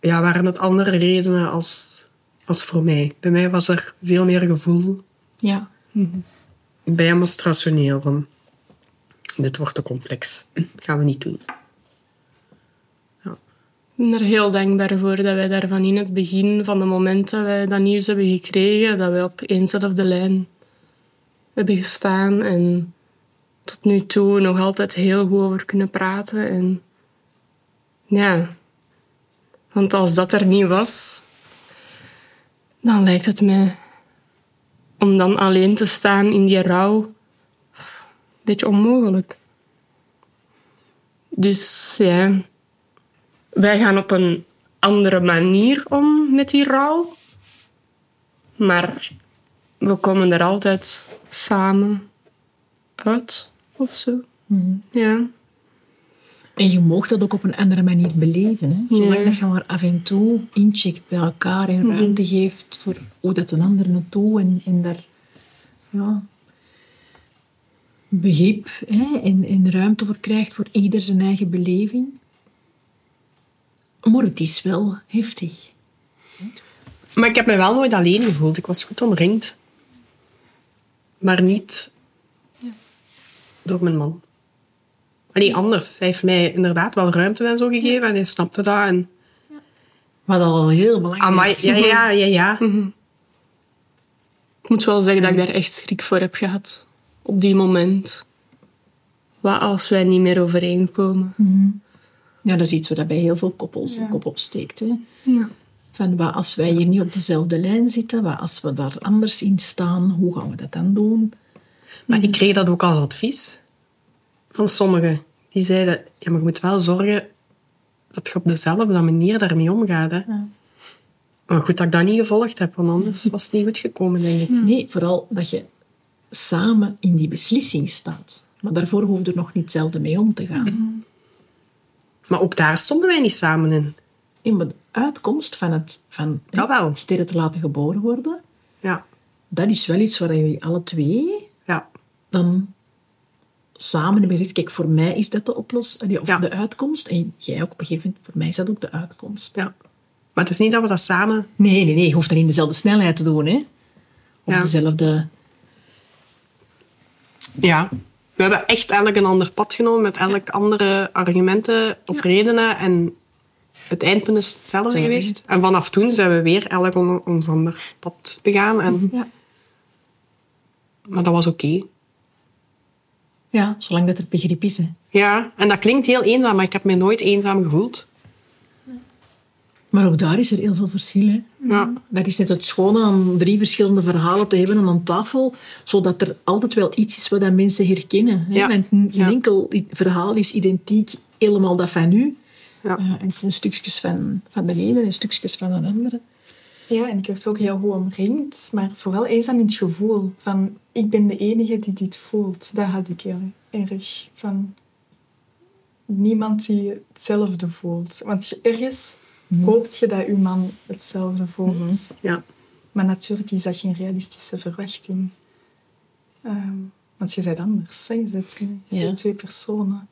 Ja, waren het andere redenen als, als voor mij. Bij mij was er veel meer gevoel. Ja. Bij hem was het rationeel van... Dit wordt te complex. gaan we niet doen. Ik ben er heel dankbaar voor dat wij daarvan in het begin van de moment dat wij dat nieuws hebben gekregen, dat wij op éénzelfde lijn hebben gestaan en tot nu toe nog altijd heel goed over kunnen praten. En ja, want als dat er niet was, dan lijkt het mij om dan alleen te staan in die rouw een beetje onmogelijk. Dus ja, wij gaan op een andere manier om met die rouw. Maar we komen er altijd samen uit of zo. Ja. En je mag dat ook op een andere manier beleven. Hè? Zolang Ja. dat je maar af en toe incheckt bij elkaar en ruimte geeft voor hoe dat een ander naartoe en, en daar ja, begrip hè, en, en ruimte voor krijgt voor ieder zijn eigen beleving. Maar het is wel heftig. Maar ik heb me wel nooit alleen gevoeld. Ik was goed omringd. Maar niet door mijn man. Allee, anders. Hij heeft mij inderdaad wel ruimte en zo gegeven. En hij snapte dat. En... Wat al heel belangrijk Amai, is. ja, ja, ja, ja. Ik moet wel zeggen dat ik daar echt schrik voor heb gehad. Op die moment. Wat als wij niet meer overeenkomen? Ja, dat is iets wat bij heel veel koppels de kop opsteekt. Hè? Ja. Van wat als wij hier niet op dezelfde lijn zitten, wat als we daar anders in staan, hoe gaan we dat dan doen? Maar ik kreeg dat ook als advies. Van sommigen. Die zeiden, ja, maar je moet wel zorgen dat je op dezelfde manier daarmee omgaat. Hè. Maar goed dat ik dat niet gevolgd heb, want anders was het niet goed gekomen, denk ik. Nee, vooral dat je samen in die beslissing staat. Maar daarvoor hoef je er nog niet hetzelfde mee om te gaan. Maar ook daar stonden wij niet samen in. Maar de uitkomst van het van Jawel. sterren te laten geboren worden, Ja, dat is wel iets waar jullie alle twee. Dan samen hebben gezegd, kijk, voor mij is dat de oplossing, of Ja. de uitkomst. En jij ook op een gegeven moment, voor mij is dat ook de uitkomst. ja. Maar het is niet dat we dat samen... Nee, nee, nee, je hoeft dat in dezelfde snelheid te doen, hè. Of Ja. dezelfde... Ja. We hebben echt elk een ander pad genomen met elk andere argumenten of redenen. En het eindpunt is hetzelfde geweest. En vanaf toen zijn we weer elk on- ons ander pad begaan. En, Ja. Maar dat was oké. Ja, zolang dat er begrip is, hè. Ja, en dat klinkt heel eenzaam, maar ik heb me nooit eenzaam gevoeld. Maar ook daar is er heel veel verschil, hè. Ja. Dat is net het schone aan drie verschillende verhalen te hebben aan tafel, zodat er altijd wel iets is wat dat mensen herkennen. Hè? Ja. Want geen Ja. enkel verhaal is identiek helemaal dat van u. Ja. En het zijn stukjes van, van de ene en stukjes van een andere. Ja, en ik werd ook heel goed omringd, maar vooral eenzaam in het gevoel van ik ben de enige die dit voelt. Dat had ik heel erg. Van niemand die hetzelfde voelt. Want je, ergens hoopt je dat je man hetzelfde voelt. Ja. Maar natuurlijk is dat geen realistische verwachting. Ehm, want je bent anders. Hè? Je bent, je Ja. bent twee personen.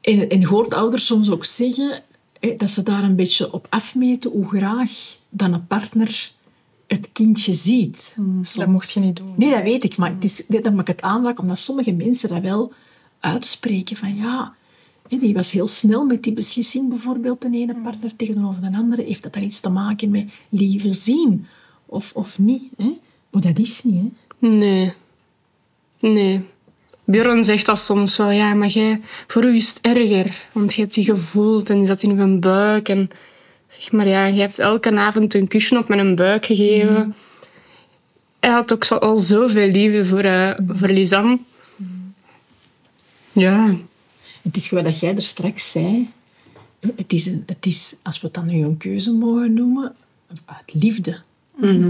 En, en je hoort ouders soms ook zeggen hè, dat ze daar een beetje op afmeten hoe graag dan een partner het kindje ziet. Soms. dat mocht je niet doen. Nee, dat weet ik. Maar het is, dat mag ik het aanraken, omdat sommige mensen dat wel uitspreken. Van ja, hè, die was heel snel met die beslissing, bijvoorbeeld de ene partner tegenover de andere. Heeft dat dan iets te maken met liever zien of, of niet? Hè? Maar dat is niet. Hè? Nee. Nee. Björn zegt dat soms wel. Ja, maar jij, voor u is het erger. Want je hebt die gevoeld en die zat in uw buik. En zeg maar, ja, je hebt elke avond een kusje op mijn buik gegeven. Hij had ook zo, al zoveel liefde voor, eh voor Lisanne. Ja. Het is gewoon dat jij er straks zei. Het is, een, het is, als we het dan nu een keuze mogen noemen, uit liefde.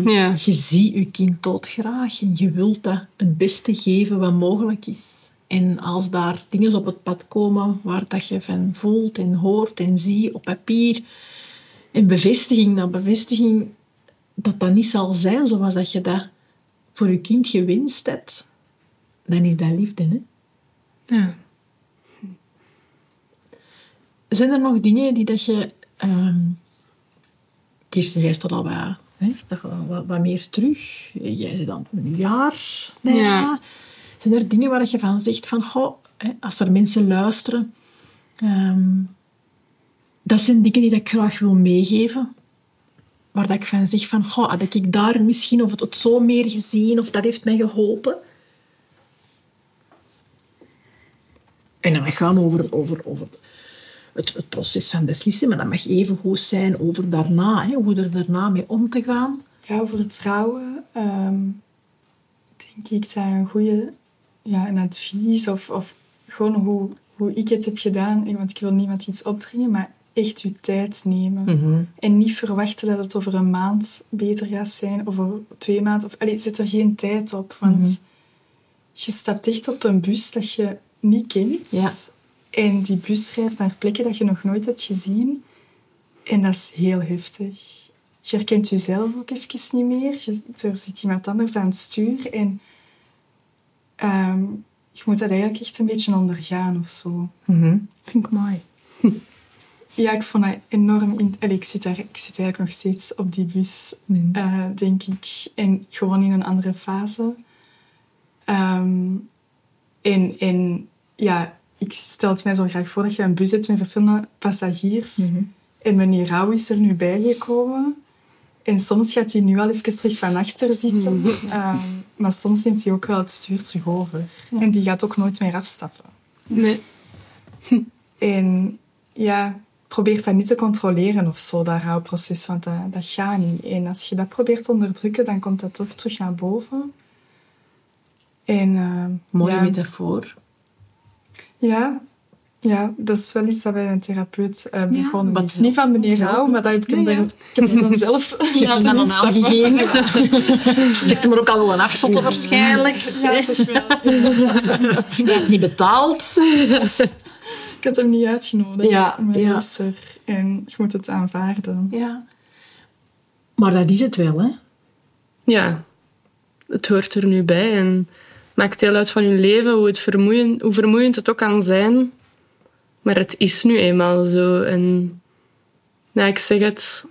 ja. Je ziet je kind doodgraag en je wilt dat het beste geven wat mogelijk is. En als daar dingen op het pad komen waar dat je van voelt en hoort en ziet op papier, en bevestiging na bevestiging, dat dat niet zal zijn zoals dat je dat voor je kind gewenst hebt, dan is dat liefde. Hè? ja. Zijn er nog dingen die dat je... ehm Kirsten, jij staat al wat, hè, dat gaat wat, wat meer terug. Jij zit dan een jaar bijna. Ja. Zijn er dingen waar je van zegt van... Goh, hè, als er mensen luisteren... ehm, dat zijn dingen die ik graag wil meegeven. Waar dat ik van zeg van... Goh, had ik daar misschien of het, het zo meer gezien... Of dat heeft mij geholpen. En dan gaan over, over, over het, het proces van beslissen, maar dat mag even goed zijn over daarna, hè, hoe er daarna mee om te gaan. Ja, over het trouwen ehm, denk ik dat een goede ja, een advies of, of gewoon hoe, hoe ik het heb gedaan. Want ik wil niemand iets opdringen, maar echt je tijd nemen. Mhm. En niet verwachten dat het over een maand beter gaat zijn, of over twee maanden. Of, allee, zet er geen tijd op, want Mhm. je stapt echt op een bus dat je niet kent. Ja. En die bus rijdt naar plekken dat je nog nooit hebt gezien. En dat is heel heftig. Je herkent jezelf ook even niet meer. Je, er zit iemand anders aan het stuur. En ehm, je moet dat eigenlijk echt een beetje ondergaan of zo. Mhm. Vind ik mooi. Ja, ik vond dat enorm... In... Allee, ik, zit daar, ik zit eigenlijk nog steeds op die bus, eh, denk ik. En gewoon in een andere fase. Ehm, en, en ja, ik stel het mij zo graag voor dat je een bus hebt met verschillende passagiers. En meneer Rauw is er nu bijgekomen. En soms gaat hij nu al even terug van achter zitten. Ehm, maar soms neemt hij ook wel het stuur terug over. En die gaat ook nooit meer afstappen. Nee. En ja, probeer dat niet te controleren of zo, dat rouwproces, want dat, dat gaat niet. En als je dat probeert te onderdrukken, dan komt dat toch terug naar boven. En, eh, Mooie ja, metafoor. Ja, ja, dat is wel iets dat bij een therapeut uh, begonnen wat is. Niet van meneer. Rauw, maar dat heb ik, hem Nee, ja. dan, ik heb hem dan zelf Je hebt hem laten dan een gegeven. Je hebt hem er ook al gewoon afzotten waarschijnlijk. Ja, toch wel. Niet betaald. Ik had hem niet uitgenodigd, Ja, maar ja. is er. En je moet het aanvaarden. Ja. Maar dat is het wel, hè? Ja, het hoort er nu bij en maakt deel uit van je leven, hoe, het vermoeiend, hoe vermoeiend het ook kan zijn. Maar het is nu eenmaal zo. En ja, ik zeg het,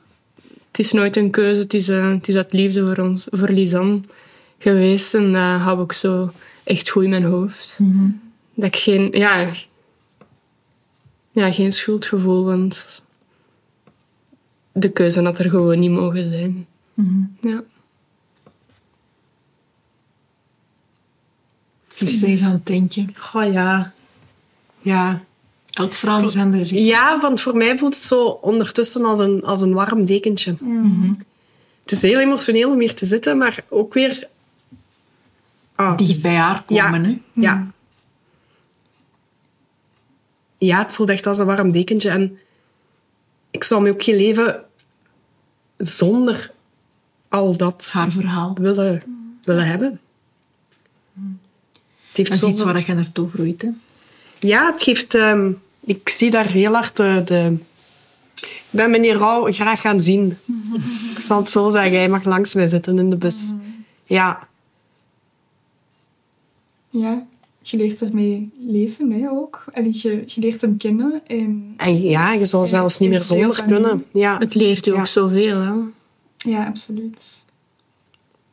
het is nooit een keuze, het is, eh, het is uit liefde voor ons, voor Lisanne geweest. En dat hou ik zo echt goed in mijn hoofd. Dat ik geen, ja, ja, geen schuldgevoel, want de keuze had er gewoon niet mogen zijn. Ja. Ik steeds aan het denken. Oh ja. Ja. Elk vrouw is anders. hè. Ja, want voor mij voelt het zo ondertussen als een, als een warm dekentje. Het is heel emotioneel om hier te zitten, maar ook weer... Ah, Dicht bij haar komen, ja. hè? Ja. Ja, het voelt echt als een warm dekentje. En ik zou me ook geen leven zonder al dat Haar verhaal. willen, willen hebben. Het heeft Dat is iets waar je naartoe groeit, hè? Ja, het geeft... ehm, ik zie daar heel hard de... de ik ben meneer Rauw graag gaan zien. ik zal het zo zeggen. Hij mag langs mij zitten in de bus. Ja. Ja, je leert ermee leven hè, ook. En je, je leert hem kennen. En En ja, je zou zelfs niet meer zonder kunnen. Ja. Het leert je Ja. ook zoveel. Hè? ja, absoluut.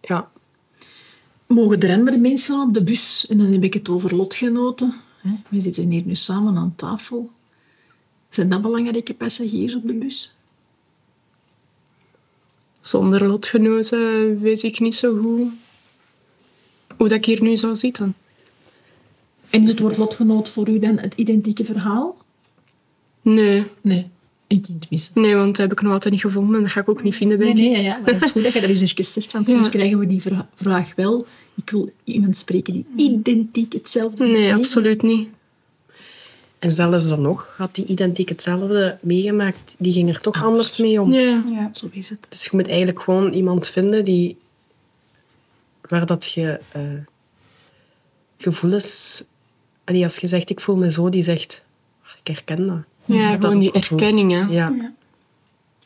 ja. Mogen er andere mensen op de bus? En dan heb ik het over lotgenoten. hè. We zitten hier nu samen aan tafel. Zijn dat belangrijke passagiers op de bus? Zonder lotgenoten weet ik niet zo goed hoe dat ik hier nu zou zitten. En het woord lotgenoot voor u dan het identieke verhaal? Nee, Nee, een kind missen. nee, want dat heb ik nog altijd niet gevonden en dat ga ik ook niet vinden, denk Nee, ik. nee, ja, ja. Maar het is goed dat je dat eens even zegt, want soms krijgen we die vra- vraag wel. Ik wil iemand spreken die identiek hetzelfde Nee, heeft. absoluut niet. En zelfs dan nog had die identiek hetzelfde meegemaakt. Die ging er toch anders mee om. Ja, Ja. Zo is het. Dus je moet eigenlijk gewoon iemand vinden die... Waar dat je eh, gevoelens... Allee, als je zegt, ik voel me zo, die zegt... "Ah, Ik herken dat. ja dat gewoon die ook gevoeld." erkenning. Hè. Ja.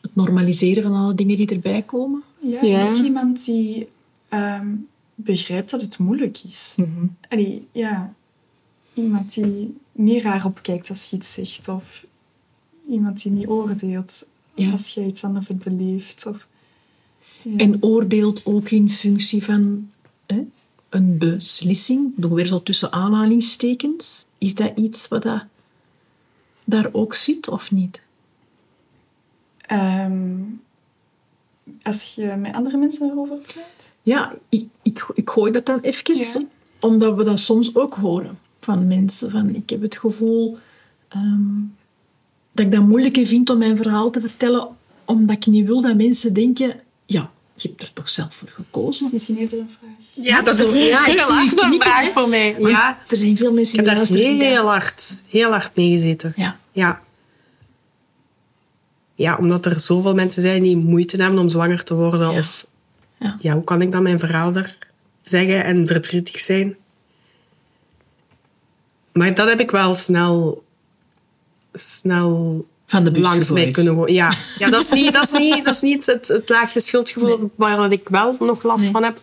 Het normaliseren van alle dingen die erbij komen. Ja, Ja. en ook iemand die ehm, begrijpt dat het moeilijk is. Allee, ja. Iemand die niet raar opkijkt als je iets zegt. Of iemand die niet oordeelt Ja. als je iets anders hebt beleefd. Of, ja. En oordeelt ook in functie van hè, een beslissing. Doe weer zo tussen aanhalingstekens. Is dat iets wat dat daar ook zit of niet? Ehm, als je met andere mensen erover praat. Ja, ik, ik, ik gooi dat dan even, Ja. omdat we dat soms ook horen van mensen. Van, ik heb het gevoel ehm, dat ik dat moeilijker vind om mijn verhaal te vertellen, omdat ik niet wil dat mensen denken, ja, je hebt er toch zelf voor gekozen? Misschien eerder een vraag. Ja, dat is Ja, ik heel hard een vraag voor mij. Want Ja, er zijn veel mensen die daar heel hard, heel hard mee gezeten. Ja. Ja. Ja, omdat er zoveel mensen zijn die moeite hebben om zwanger te worden. Ja. Of Ja. ja, hoe kan ik dan mijn verhaal daar zeggen en verdrietig zijn? Maar dat heb ik wel snel, snel Van de bus langs mij kunnen gooien. Ja, ja dat, is niet, dat, is niet, dat is niet het, het laagje schuldgevoel waar dat ik wel nog last Nee. van heb.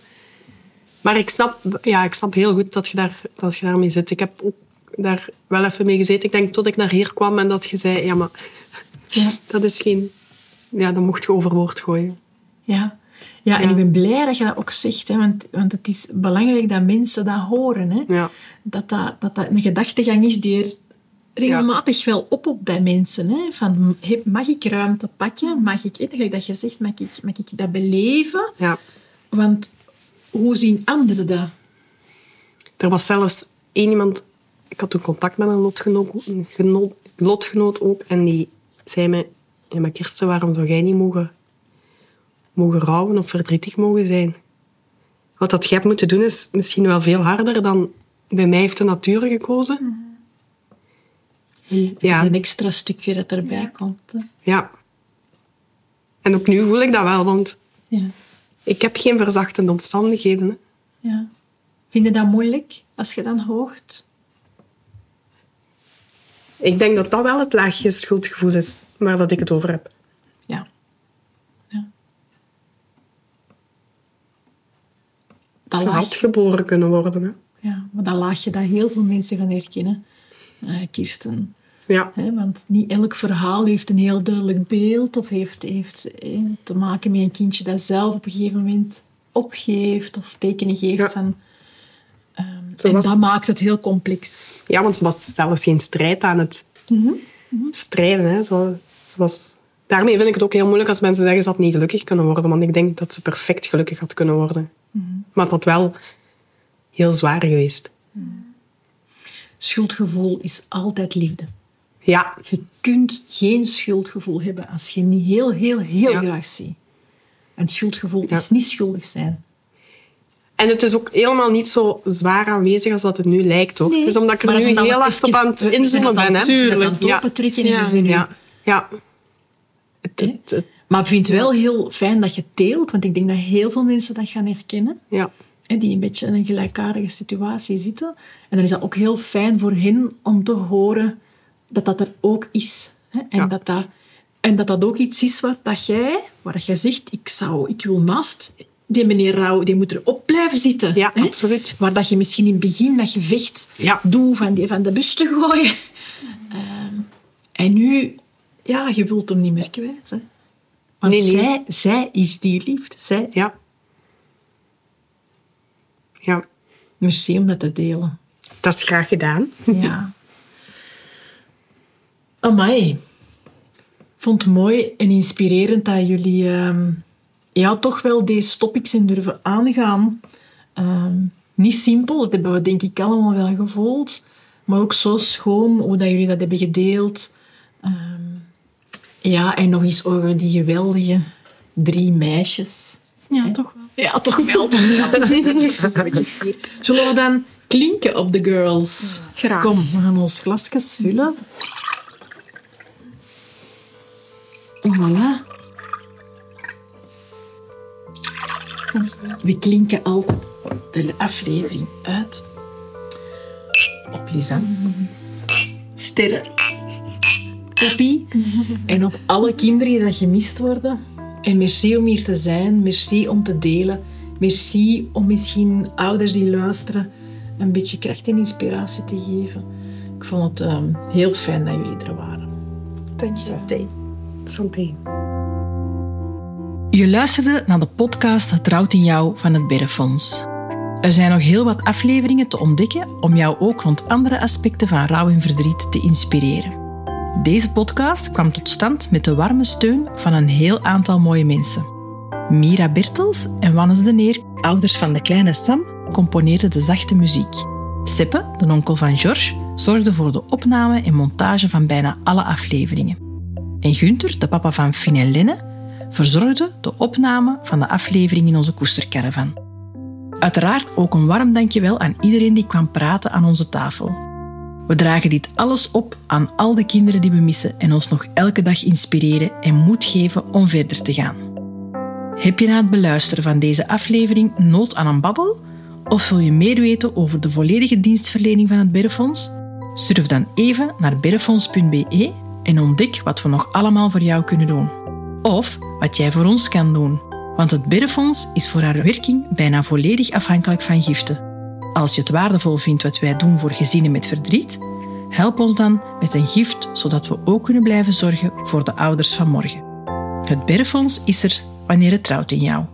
Maar ik snap, ja, ik snap heel goed dat je, daar, dat je daarmee zit. Ik heb ook daar wel even mee gezeten. Ik denk tot ik naar hier kwam en dat je zei... Ja, maar Ja. dat is geen... Ja, dat mocht je overwoord gooien. Ja. Ja, en Ja. ik ben blij dat je dat ook zegt, hè, want, want het is belangrijk dat mensen dat horen. Hè. Ja. Dat, dat, dat dat een gedachtegang is die er regelmatig wel op op bij mensen. Hè. Van, mag ik ruimte pakken? Mag ik, eigenlijk dat je zegt, mag ik, mag ik dat beleven? ja. Want hoe zien anderen dat? Er was zelfs één iemand... Ik had toen contact met een lotgenoot, lotgenoot ook. En die zei me... Ja, maar Kirsten, waarom zou jij niet mogen, mogen rouwen of verdrietig mogen zijn? Wat dat jij hebt moeten doen is misschien wel veel harder dan bij mij heeft de natuur gekozen. En Ja. Ja, Een extra stukje dat erbij komt. Hè. ja. En opnieuw voel ik dat wel, want Ja. ik heb geen verzachtende omstandigheden. hè. Ja. Vind je dat moeilijk als je dan hoort? Ik denk dat dat wel het laagje schuldgevoel is waar dat ik het over heb. Ja. ja. Dat Ze laag- had geboren kunnen worden. Hè. Ja, maar dat laagje dat heel veel mensen gaan herkennen, Kirsten. Ja. Want niet elk verhaal heeft een heel duidelijk beeld of heeft, heeft eh, te maken met een kindje dat zelf op een gegeven moment opgeeft of tekenen geeft Ja. van... ehm, en was- dat maakt het heel complex. ja, want ze was zelfs geen strijd aan het strijden. Hè. Zo, ze was... Daarmee vind ik het ook heel moeilijk als mensen zeggen ze had niet gelukkig kunnen worden. Want ik denk dat ze perfect gelukkig had kunnen worden. Maar het had wel heel zwaar geweest. Schuldgevoel is altijd liefde. Ja, Je kunt geen schuldgevoel hebben als je niet heel, heel, heel Ja. graag ziet. En schuldgevoel Ja. is niet schuldig zijn. en het is ook helemaal niet zo zwaar aanwezig als dat het nu lijkt. Hoor. Het is omdat ik er Maar nu heel hard op aan het inzoomen ben. het Ja. opentrekken en Ja. nu- Ja, ja. Het, Hè? het, het- Maar ik vind het wel heel fijn dat je het deelt, want ik denk dat heel veel mensen dat gaan herkennen. ja. Die een beetje in een gelijkaardige situatie zitten. En dan is dat ook heel fijn voor hen om te horen dat dat er ook is. Hè? En, Ja. dat dat, en dat dat ook iets is wat dat jij, waar jij zegt, ik, zou, ik wil naast die meneer Rauw, die moet erop blijven zitten. Ja, hè? absoluut. Waar dat je misschien in het begin dat gevecht Ja. doet van, die, van de bus te gooien. Ehm, en nu, ja, je wilt hem niet meer kwijt. Hè? Want Nee, nee. Zij, zij is die liefde. Zij, Ja. Ja, Merci om dat te delen. dat is graag gedaan. Ja. Amai. Vond het mooi en inspirerend dat jullie ehm, ja, toch wel deze topics in durven aangaan. Ehm, niet simpel, dat hebben we denk ik allemaal wel gevoeld. Maar ook zo schoon hoe dat jullie dat hebben gedeeld. Ehm, ja, en nog eens over die geweldige drie meisjes. Ja, toch wel. Ja, toch wel. toch wel. Een beetje fier. Zullen we dan klinken op de girls? Graag. Kom, we gaan ons glasjes vullen. Voilà. We klinken altijd de aflevering uit op Lisanne, Sterren, Poppy en op alle kinderen die dat gemist worden. En merci om hier te zijn, merci om te delen, merci om misschien ouders die luisteren een beetje kracht en inspiratie te geven. Ik vond het ehm, heel fijn dat jullie er waren. Dank je. Santé. Je luisterde naar de podcast Het Rouwt in Jou van het Berrefonds. Er zijn nog heel wat afleveringen te ontdekken om jou ook rond andere aspecten van rouw en verdriet te inspireren. Deze podcast kwam tot stand met de warme steun van een heel aantal mooie mensen. Mira Bertels en Wannes de Neer, ouders van de kleine Sam, componeerden de zachte muziek. Seppe, de onkel van George, zorgde voor de opname en montage van bijna alle afleveringen. En Gunther, de papa van Finn en Lenne, verzorgde de opname van de aflevering in onze koestercaravan. Uiteraard ook een warm dankjewel aan iedereen die kwam praten aan onze tafel. We dragen dit alles op aan al de kinderen die we missen en ons nog elke dag inspireren en moed geven om verder te gaan. Heb je na het beluisteren van deze aflevering nood aan een babbel? Of wil je meer weten over de volledige dienstverlening van het Berrefonds? Surf dan even naar berrefonds.be en ontdek wat we nog allemaal voor jou kunnen doen. Of wat jij voor ons kan doen. Want het Berrefonds is voor haar werking bijna volledig afhankelijk van giften. Als je het waardevol vindt wat wij doen voor gezinnen met verdriet, help ons dan met een gift, zodat we ook kunnen blijven zorgen voor de ouders van morgen. Het Berrefonds is er wanneer het trouwt in jou.